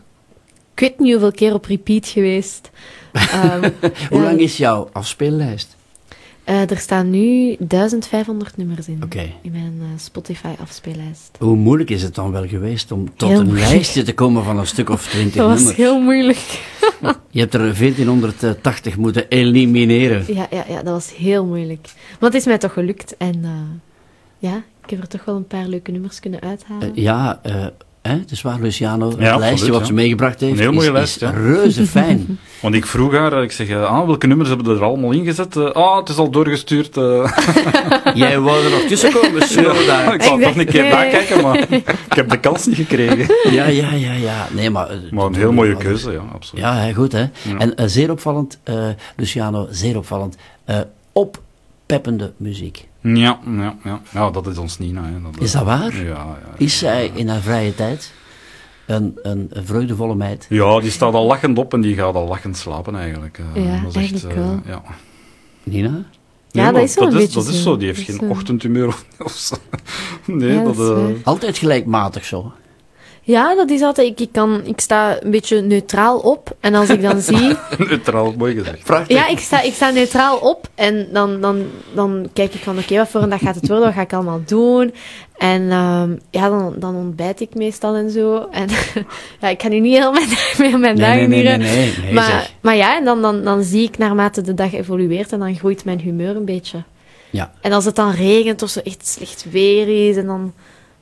ik weet niet hoeveel keer op repeat geweest. Ehm, Hoe lang is jouw afspeellijst? Eh, er staan nu 1500 nummers in. In mijn Spotify-afspeellijst. Hoe moeilijk is het dan wel geweest om tot Heel een moeilijk. lijstje te komen van een stuk of twintig Dat was nummers? heel moeilijk. Je hebt er 1480 moeten elimineren. Ja, ja, ja, dat was heel moeilijk. Maar het is mij toch gelukt. En ja, ik heb er toch wel een paar leuke nummers kunnen uithalen. Eh, ja, eh, hè, het is waar, Luciano. Het lijstje wat ja. ze meegebracht heeft Een heel is- mooie is, lijst, ja. reuze fijn. Want ik vroeg haar, eh, ik zeg, ah, welke nummers hebben er allemaal ingezet? Ah, het is al doorgestuurd. Jij wou er nog tussen komen, zo Ja, daar. ik zal toch een keer nee. nakijken, maar ik heb de kans niet gekregen. Ja, ja, ja, ja. Nee, maar, Maar een heel mooie keuze, ja, absoluut. Ja, hè, goed hè. Ja. En zeer opvallend, eh, Luciano, zeer opvallend. eh oppeppende muziek. Ja, ja, ja. ja, dat is ons Nina. Hè. Dat, Is dat waar? Ja, ja. Is zij in haar vrije tijd een, een, een vreugdevolle meid? Ja, die staat al lachend op en die gaat al lachend slapen eigenlijk. Eh, Ja, dat is eigenlijk eh, wel. Ja. Nina? Ja, dat is wel een dat beetje Dat is zo. zo, die heeft Dat is geen zo. ochtendhumeur of, of zo. Nee, Ja, dat... dat is eh. Altijd gelijkmatig zo. Ja, dat is altijd... Ik, ik, kan, ik sta een beetje neutraal op. En als ik dan zie... neutraal, mooi gezegd. Prachtig. Ja, ik sta, ik sta neutraal op en dan, dan, dan kijk ik van, oké, wat voor een dag gaat het worden? Wat ga ik allemaal doen? En ehm, ja, dan, dan ontbijt ik meestal en zo. En ja, ik kan nu niet heel mijn, meer mijn Nee, dagen nee, nee, nee, nee, nee, maar, zeg. maar ja, en dan, dan, dan zie ik naarmate de dag evolueert en dan groeit mijn humeur een beetje. Ja. En als het dan regent of zo echt slecht weer is, en dan,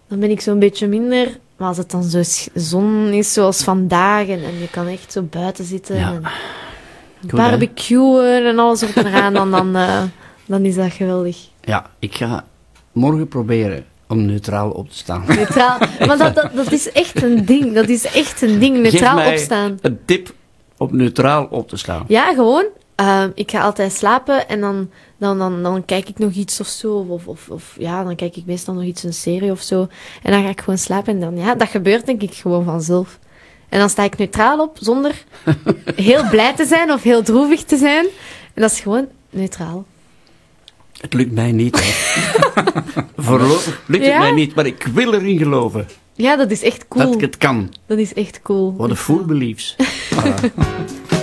dan ben ik zo'n beetje minder. Maar als het dan zo zon is zoals vandaag en, en je kan echt zo buiten zitten Ja. en Goed, hè? barbecuen en alles op en eraan, dan, dan, eh, dan is dat geweldig. Ja, ik ga morgen proberen om neutraal op te staan. Neutraal. Maar dat, dat, dat is echt een ding. Dat is echt een ding. Geef Neutraal mij opstaan. een tip om neutraal op te staan. Ja, gewoon. Ehm, ik ga altijd slapen en dan, dan, dan, dan kijk ik nog iets of zo. Of, of, of ja, dan kijk ik meestal nog iets, een serie of zo. En dan ga ik gewoon slapen en dan, ja, dat gebeurt denk ik gewoon vanzelf. En dan sta ik neutraal op, zonder heel blij te zijn of heel droevig te zijn. En dat is gewoon neutraal. Het lukt mij niet. Voorlopig lukt het mij niet, maar ik wil erin geloven Ja, dat is echt cool. dat ik het kan. Dat is echt cool. What a fool believes.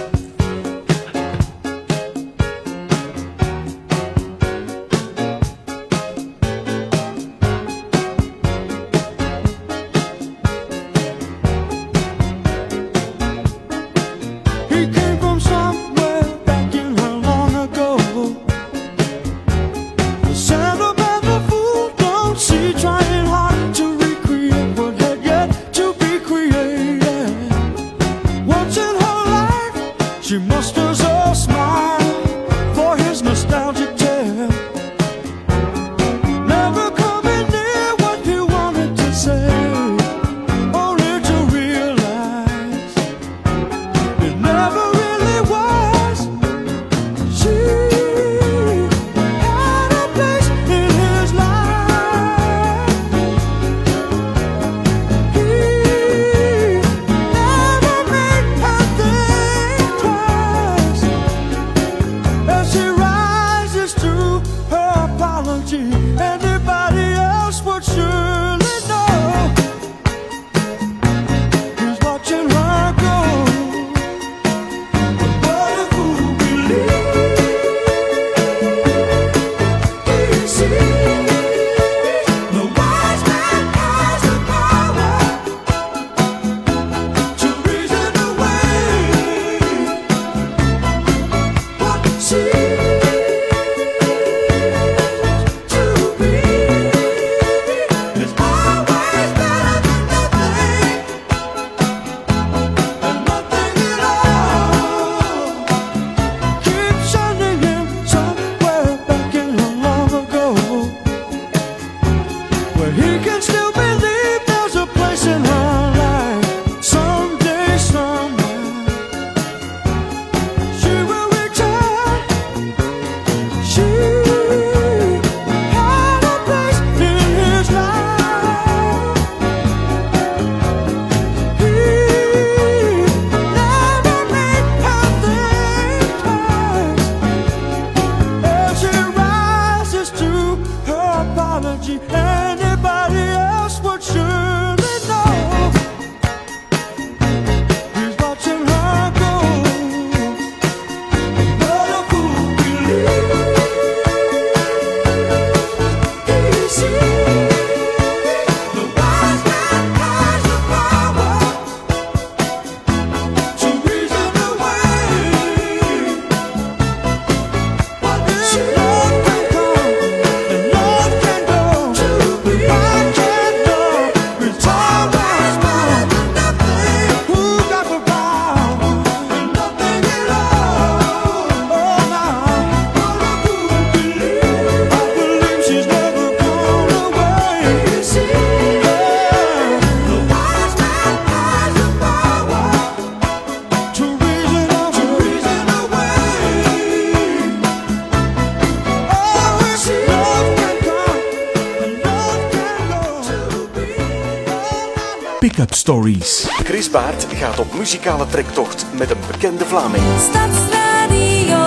Baert gaat op muzikale trektocht met een bekende Vlaming. Stadsradio.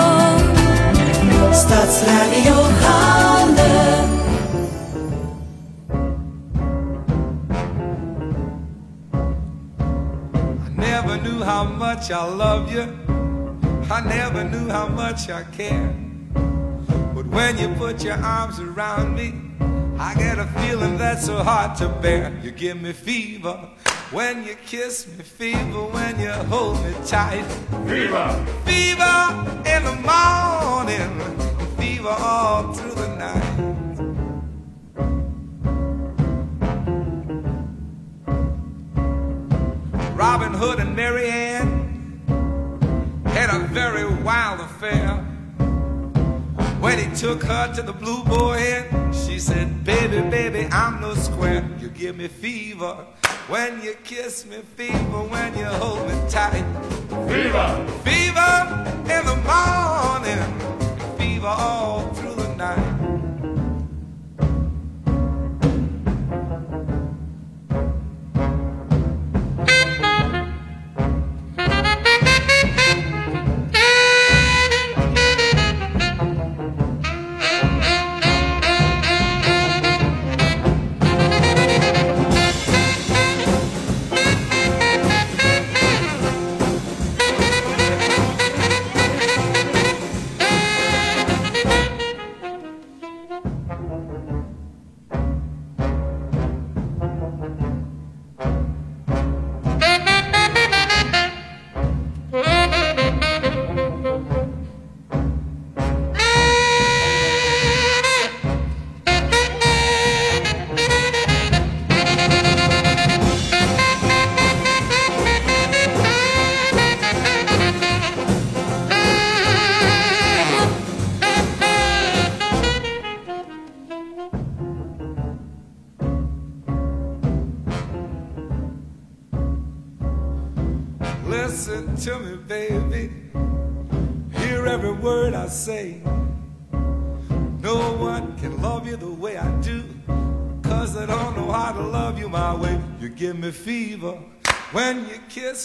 Stadsradio Handen. I never knew how much I loved you. I never knew how much I cared. But when you put your arms around me, I get a feeling that's so hard to bear. You give me fever when you kiss me, fever when you hold me tight. Fever! Fever in the morning, fever all through the night. Robin Hood and Mary Ann had a very wild affair. When he took her to the Blue Boy Inn, she said, Baby, baby, I'm no square. You give me fever kiss me, fever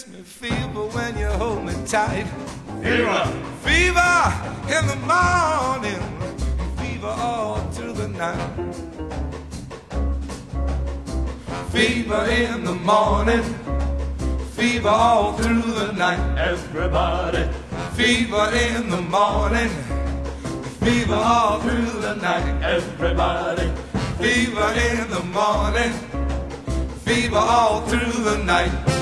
me, fever when you hold me tight. Fever! Fever in the morning, fever all through the night. Fever in the morning, fever all through the night. Everybody. Fever in the morning, fever all through the night. Everybody. Fever in the morning, fever all through the night.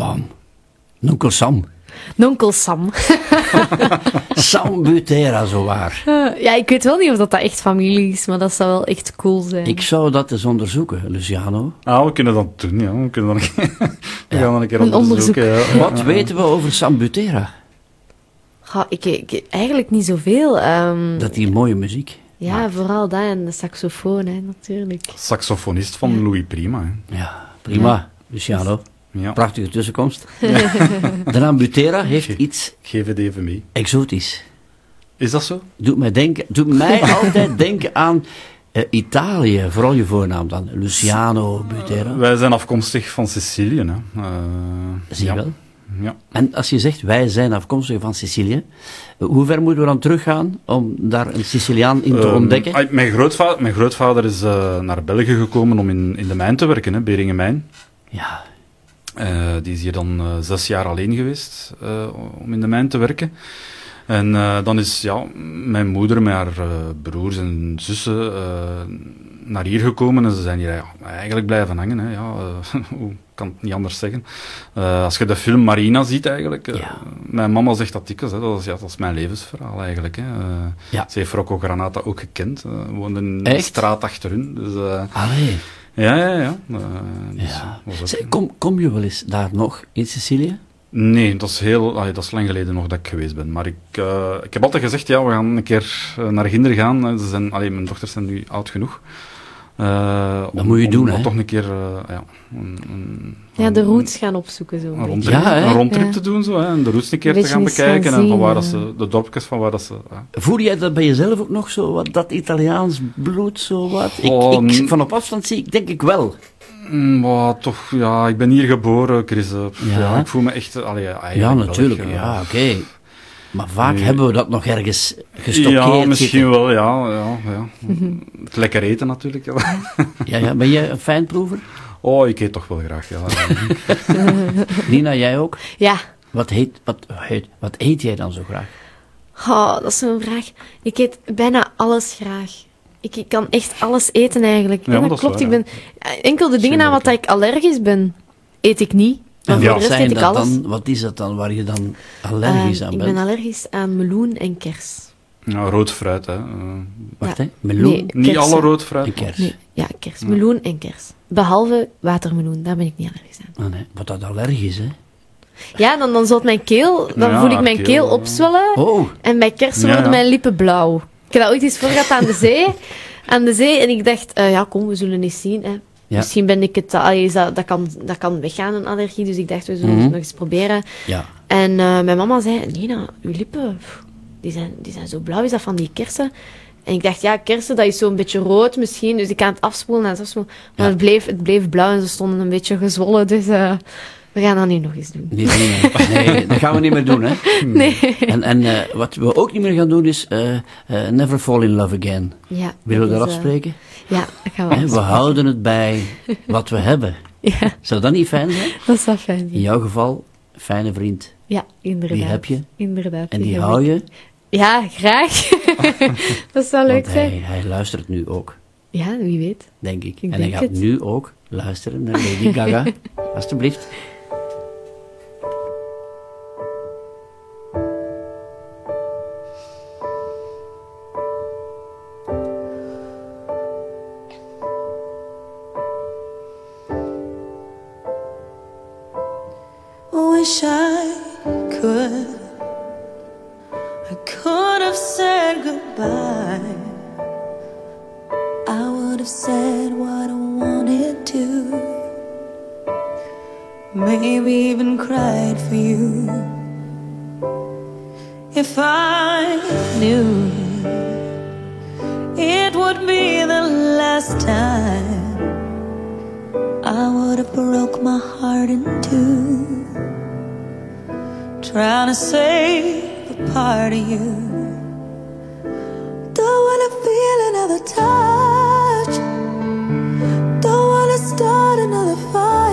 Bam. Nonkel Sam. Nonkel Sam. Sam Butera, zowaar. Eh, ja, ik weet wel niet of dat, dat echt familie is, maar dat zou wel echt cool zijn. Ik zou dat eens onderzoeken, Luciano. Ah, we kunnen dat doen, ja. We, kunnen dat een keer, we gaan dat een keer Een onderzoeken. Ja. Wat Ja. weten we over Sam Butera? Goh, ik, ik, eigenlijk niet zoveel. ehm, Dat hij mooie muziek. ja, vooral dat en de saxofoon, hè, natuurlijk. Saxofonist van Louis Prima. Hè. Ja, prima. Luciano. Ja. Prachtige tussenkomst. De naam Butera heeft iets Geef het even mee. exotisch. Is dat zo? Doet mij, denken, doet mij altijd denken aan eh, Italië. Vooral je voornaam dan. Luciano Butera. Wij zijn afkomstig van Sicilië. Hè. Eh, Zie je ja. wel? Ja. En als je zegt, wij zijn afkomstig van Sicilië, hoe ver moeten we dan teruggaan om daar een Siciliaan in te Ehm, ontdekken? mijn, grootvader, mijn grootvader is eh, naar België gekomen om in, in de mijn te werken, hè, Beringen Mijn. Ja. Eh, die is hier dan eh, zes jaar alleen geweest eh, om in de mijn te werken. En dan is ja, mijn moeder met haar broers en zussen naar hier gekomen en ze zijn hier ja, eigenlijk blijven hangen. Hè, ja, hoe kan het niet anders zeggen? Als je de film Marina ziet eigenlijk, mijn mama zegt dat dikwijls, hè, dat, is, ja, dat is mijn levensverhaal eigenlijk. Hè. Ja. Ze heeft Rocco Granata ook gekend, woonde in de straat achter hun. Dus, Allee. Ja, ja, ja. Eh, dus Ja. Zeg, kom, kom je wel eens daar nog in Sicilië? Nee, dat is, heel, allee, dat is lang geleden nog dat ik geweest ben. Maar ik, eh, ik heb altijd gezegd, ja, we gaan een keer eh, naar Ginder gaan. Ze zijn, allee, mijn dochters zijn nu oud genoeg. Eh, Dat om- moet je om doen, dat hè? toch een keer eh, ja, een, een, Ja, de roots gaan opzoeken zo. een rondtrip, Ja, hè? een rondtrip Ja. te doen, zo, hè, en de roots een keer Een te gaan bekijken gaan en van waar ja. dat ze, de dorpjes van waar dat ze... ja. Voel jij dat bij jezelf ook nog zo, wat, dat Italiaans bloed, zo wat? Ik, Oh, ik, n- van op afstand zie ik, denk ik wel. Mm, maar toch, ja, ik ben hier geboren, Chris. eh, pff, Ja. Ja. ik voel me echt... Allee, ja, natuurlijk. Ja, oké. Maar vaak hebben we dat nog ergens gestockeerd Ja, misschien zitten. wel, ja. ja, ja. Het lekker eten natuurlijk. Ja. Ja. Ben jij een fijnproever? Oh, ik eet toch wel graag, ja. Nina, jij ook? Ja. Wat, heet, wat, heet, wat eet jij dan zo graag? Oh, dat is zo'n vraag. Ik eet bijna alles graag. Ik, ik kan echt alles eten eigenlijk. Ja, dat klopt. waar, ik ben, enkel de dingen aan wat ik allergisch ben, eet ik niet. Maar En voor wat, de rest zijn eet ik dat alles. dan, wat is dat dan waar je dan allergisch Eh, aan ik bent? ben allergisch aan meloen en kers. Ja, rood fruit, hè. Wacht, Ja. hè? Meloen? Nee, Niet alle rood fruit. En kers. Nee, ja, kers. Meloen en kers. Behalve watermeloen, daar ben ik niet allergisch aan. Ah, nee. Wat dat allergisch, hè? Ja, dan, dan mijn keel, dan Ja, voel ik mijn keel, keel ja. opzwellen. Oh. En bij kersen Ja, worden ja. mijn lippen blauw. Ik heb dat ooit eens voor gehad aan de zee. Aan de zee. En ik dacht, eh, ja, kom, we zullen eens zien. Hè. Ja. Misschien ben ik het... allee, is dat, dat, kan, dat kan weggaan, een allergie. Dus ik dacht, we zullen Mhm. het nog eens proberen. Ja. En eh, mijn mama zei, Nina, uw lippen, pff, die zijn, die zijn zo blauw. Is dat van die kersen? En ik dacht, ja, kersen, dat is zo'n beetje rood misschien. Dus ik kan het afspoelen en het afspoelen. Maar het, bleef, het bleef blauw en ze stonden een beetje gezwollen. Dus eh, we gaan dat nu nog eens doen. Niet doen, hè. Nee, dat gaan we niet meer doen, hè? Nee. En, en eh, wat we ook niet meer gaan doen is never fall in love again. Ja, Willen we dat afspreken? Ja, dat gaan we we houden het bij wat we hebben. Ja. Zou dat niet fijn zijn? Dat zou fijn zijn. In jouw geval, fijne vriend. Ja, inderdaad. Die heb je. Inderdaad. En die hou ik. je. Ja, graag. dat zou leuk Want hij, zijn. hij luistert nu ook, Ja, wie weet. denk ik. Ik en hij gaat het. nu ook luisteren naar Lady Gaga. Alsjeblieft. Wish I could. I could have said goodbye. I would have said what I wanted to. Maybe even cried for you. If I knew it would be the last time. I would have broke my heart in two Trying to save a part of you. Don't wanna feel another touch. Don't wanna start another fire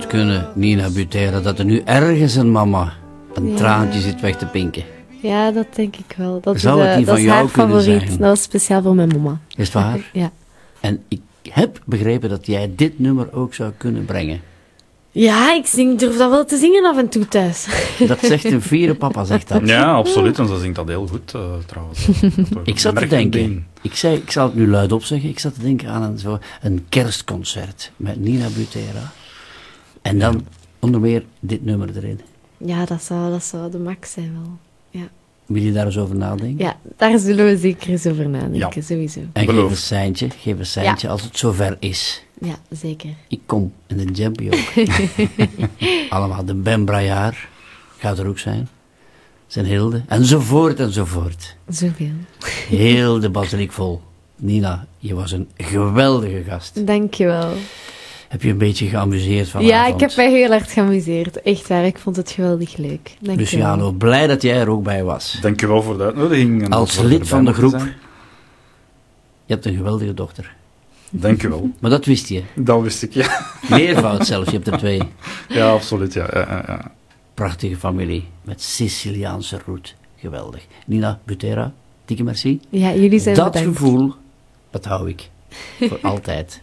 het kunnen, Nina Butera, dat er nu ergens een mama een Ja. traantje zit weg te pinken? Ja, dat denk ik wel. Dat Zou is, het eh, niet dat van is jou haar kunnen favoriet. zijn? Dat was speciaal voor mijn mama. Is het waar? Ja. En ik heb begrepen dat jij dit nummer ook zou kunnen brengen. Ja, ik zing, durf dat wel te zingen af en toe thuis. Dat zegt een vierde papa, zegt dat. Ja, absoluut. En ze zingt dat heel goed, eh, trouwens. Ik zat te denken, ik, zei, ik zal het nu luidop zeggen, ik zat te denken aan een, zo, een kerstconcert met Nina Butera. En dan onder meer dit nummer erin. Ja, dat zou, dat zou de max zijn wel. Ja. Wil je daar eens over nadenken? ja, daar zullen we zeker eens over nadenken, sowieso. En geef een seintje, geef een seintje Ja. als het zover is. Ja, zeker. Ik kom en de Jumpy ook. Allemaal, de Ben Braillard gaat er ook zijn. Zijn Hilde, enzovoort, enzovoort. Zoveel. Heel de basiliek vol. Nina, je was een geweldige gast. Dankjewel. Heb je een beetje geamuseerd vanavond? Ja, ik heb mij heel hard geamuseerd. Echt waar, ik vond het geweldig leuk. Dankjewel. Luciano, blij dat jij er ook bij was. Dankjewel voor de uitnodiging. en Als lid van de groep. zijn. Je hebt een geweldige dochter. Dankjewel. Maar dat wist je. Dat wist ik, ja. Meervoud zelfs, je hebt er twee. Ja, absoluut, ja. ja, ja, ja. Prachtige familie, met Siciliaanse roet. Geweldig. Nina Butera, dikke merci. Ja, jullie zijn Dat bedankt. gevoel, dat hou ik. Voor altijd.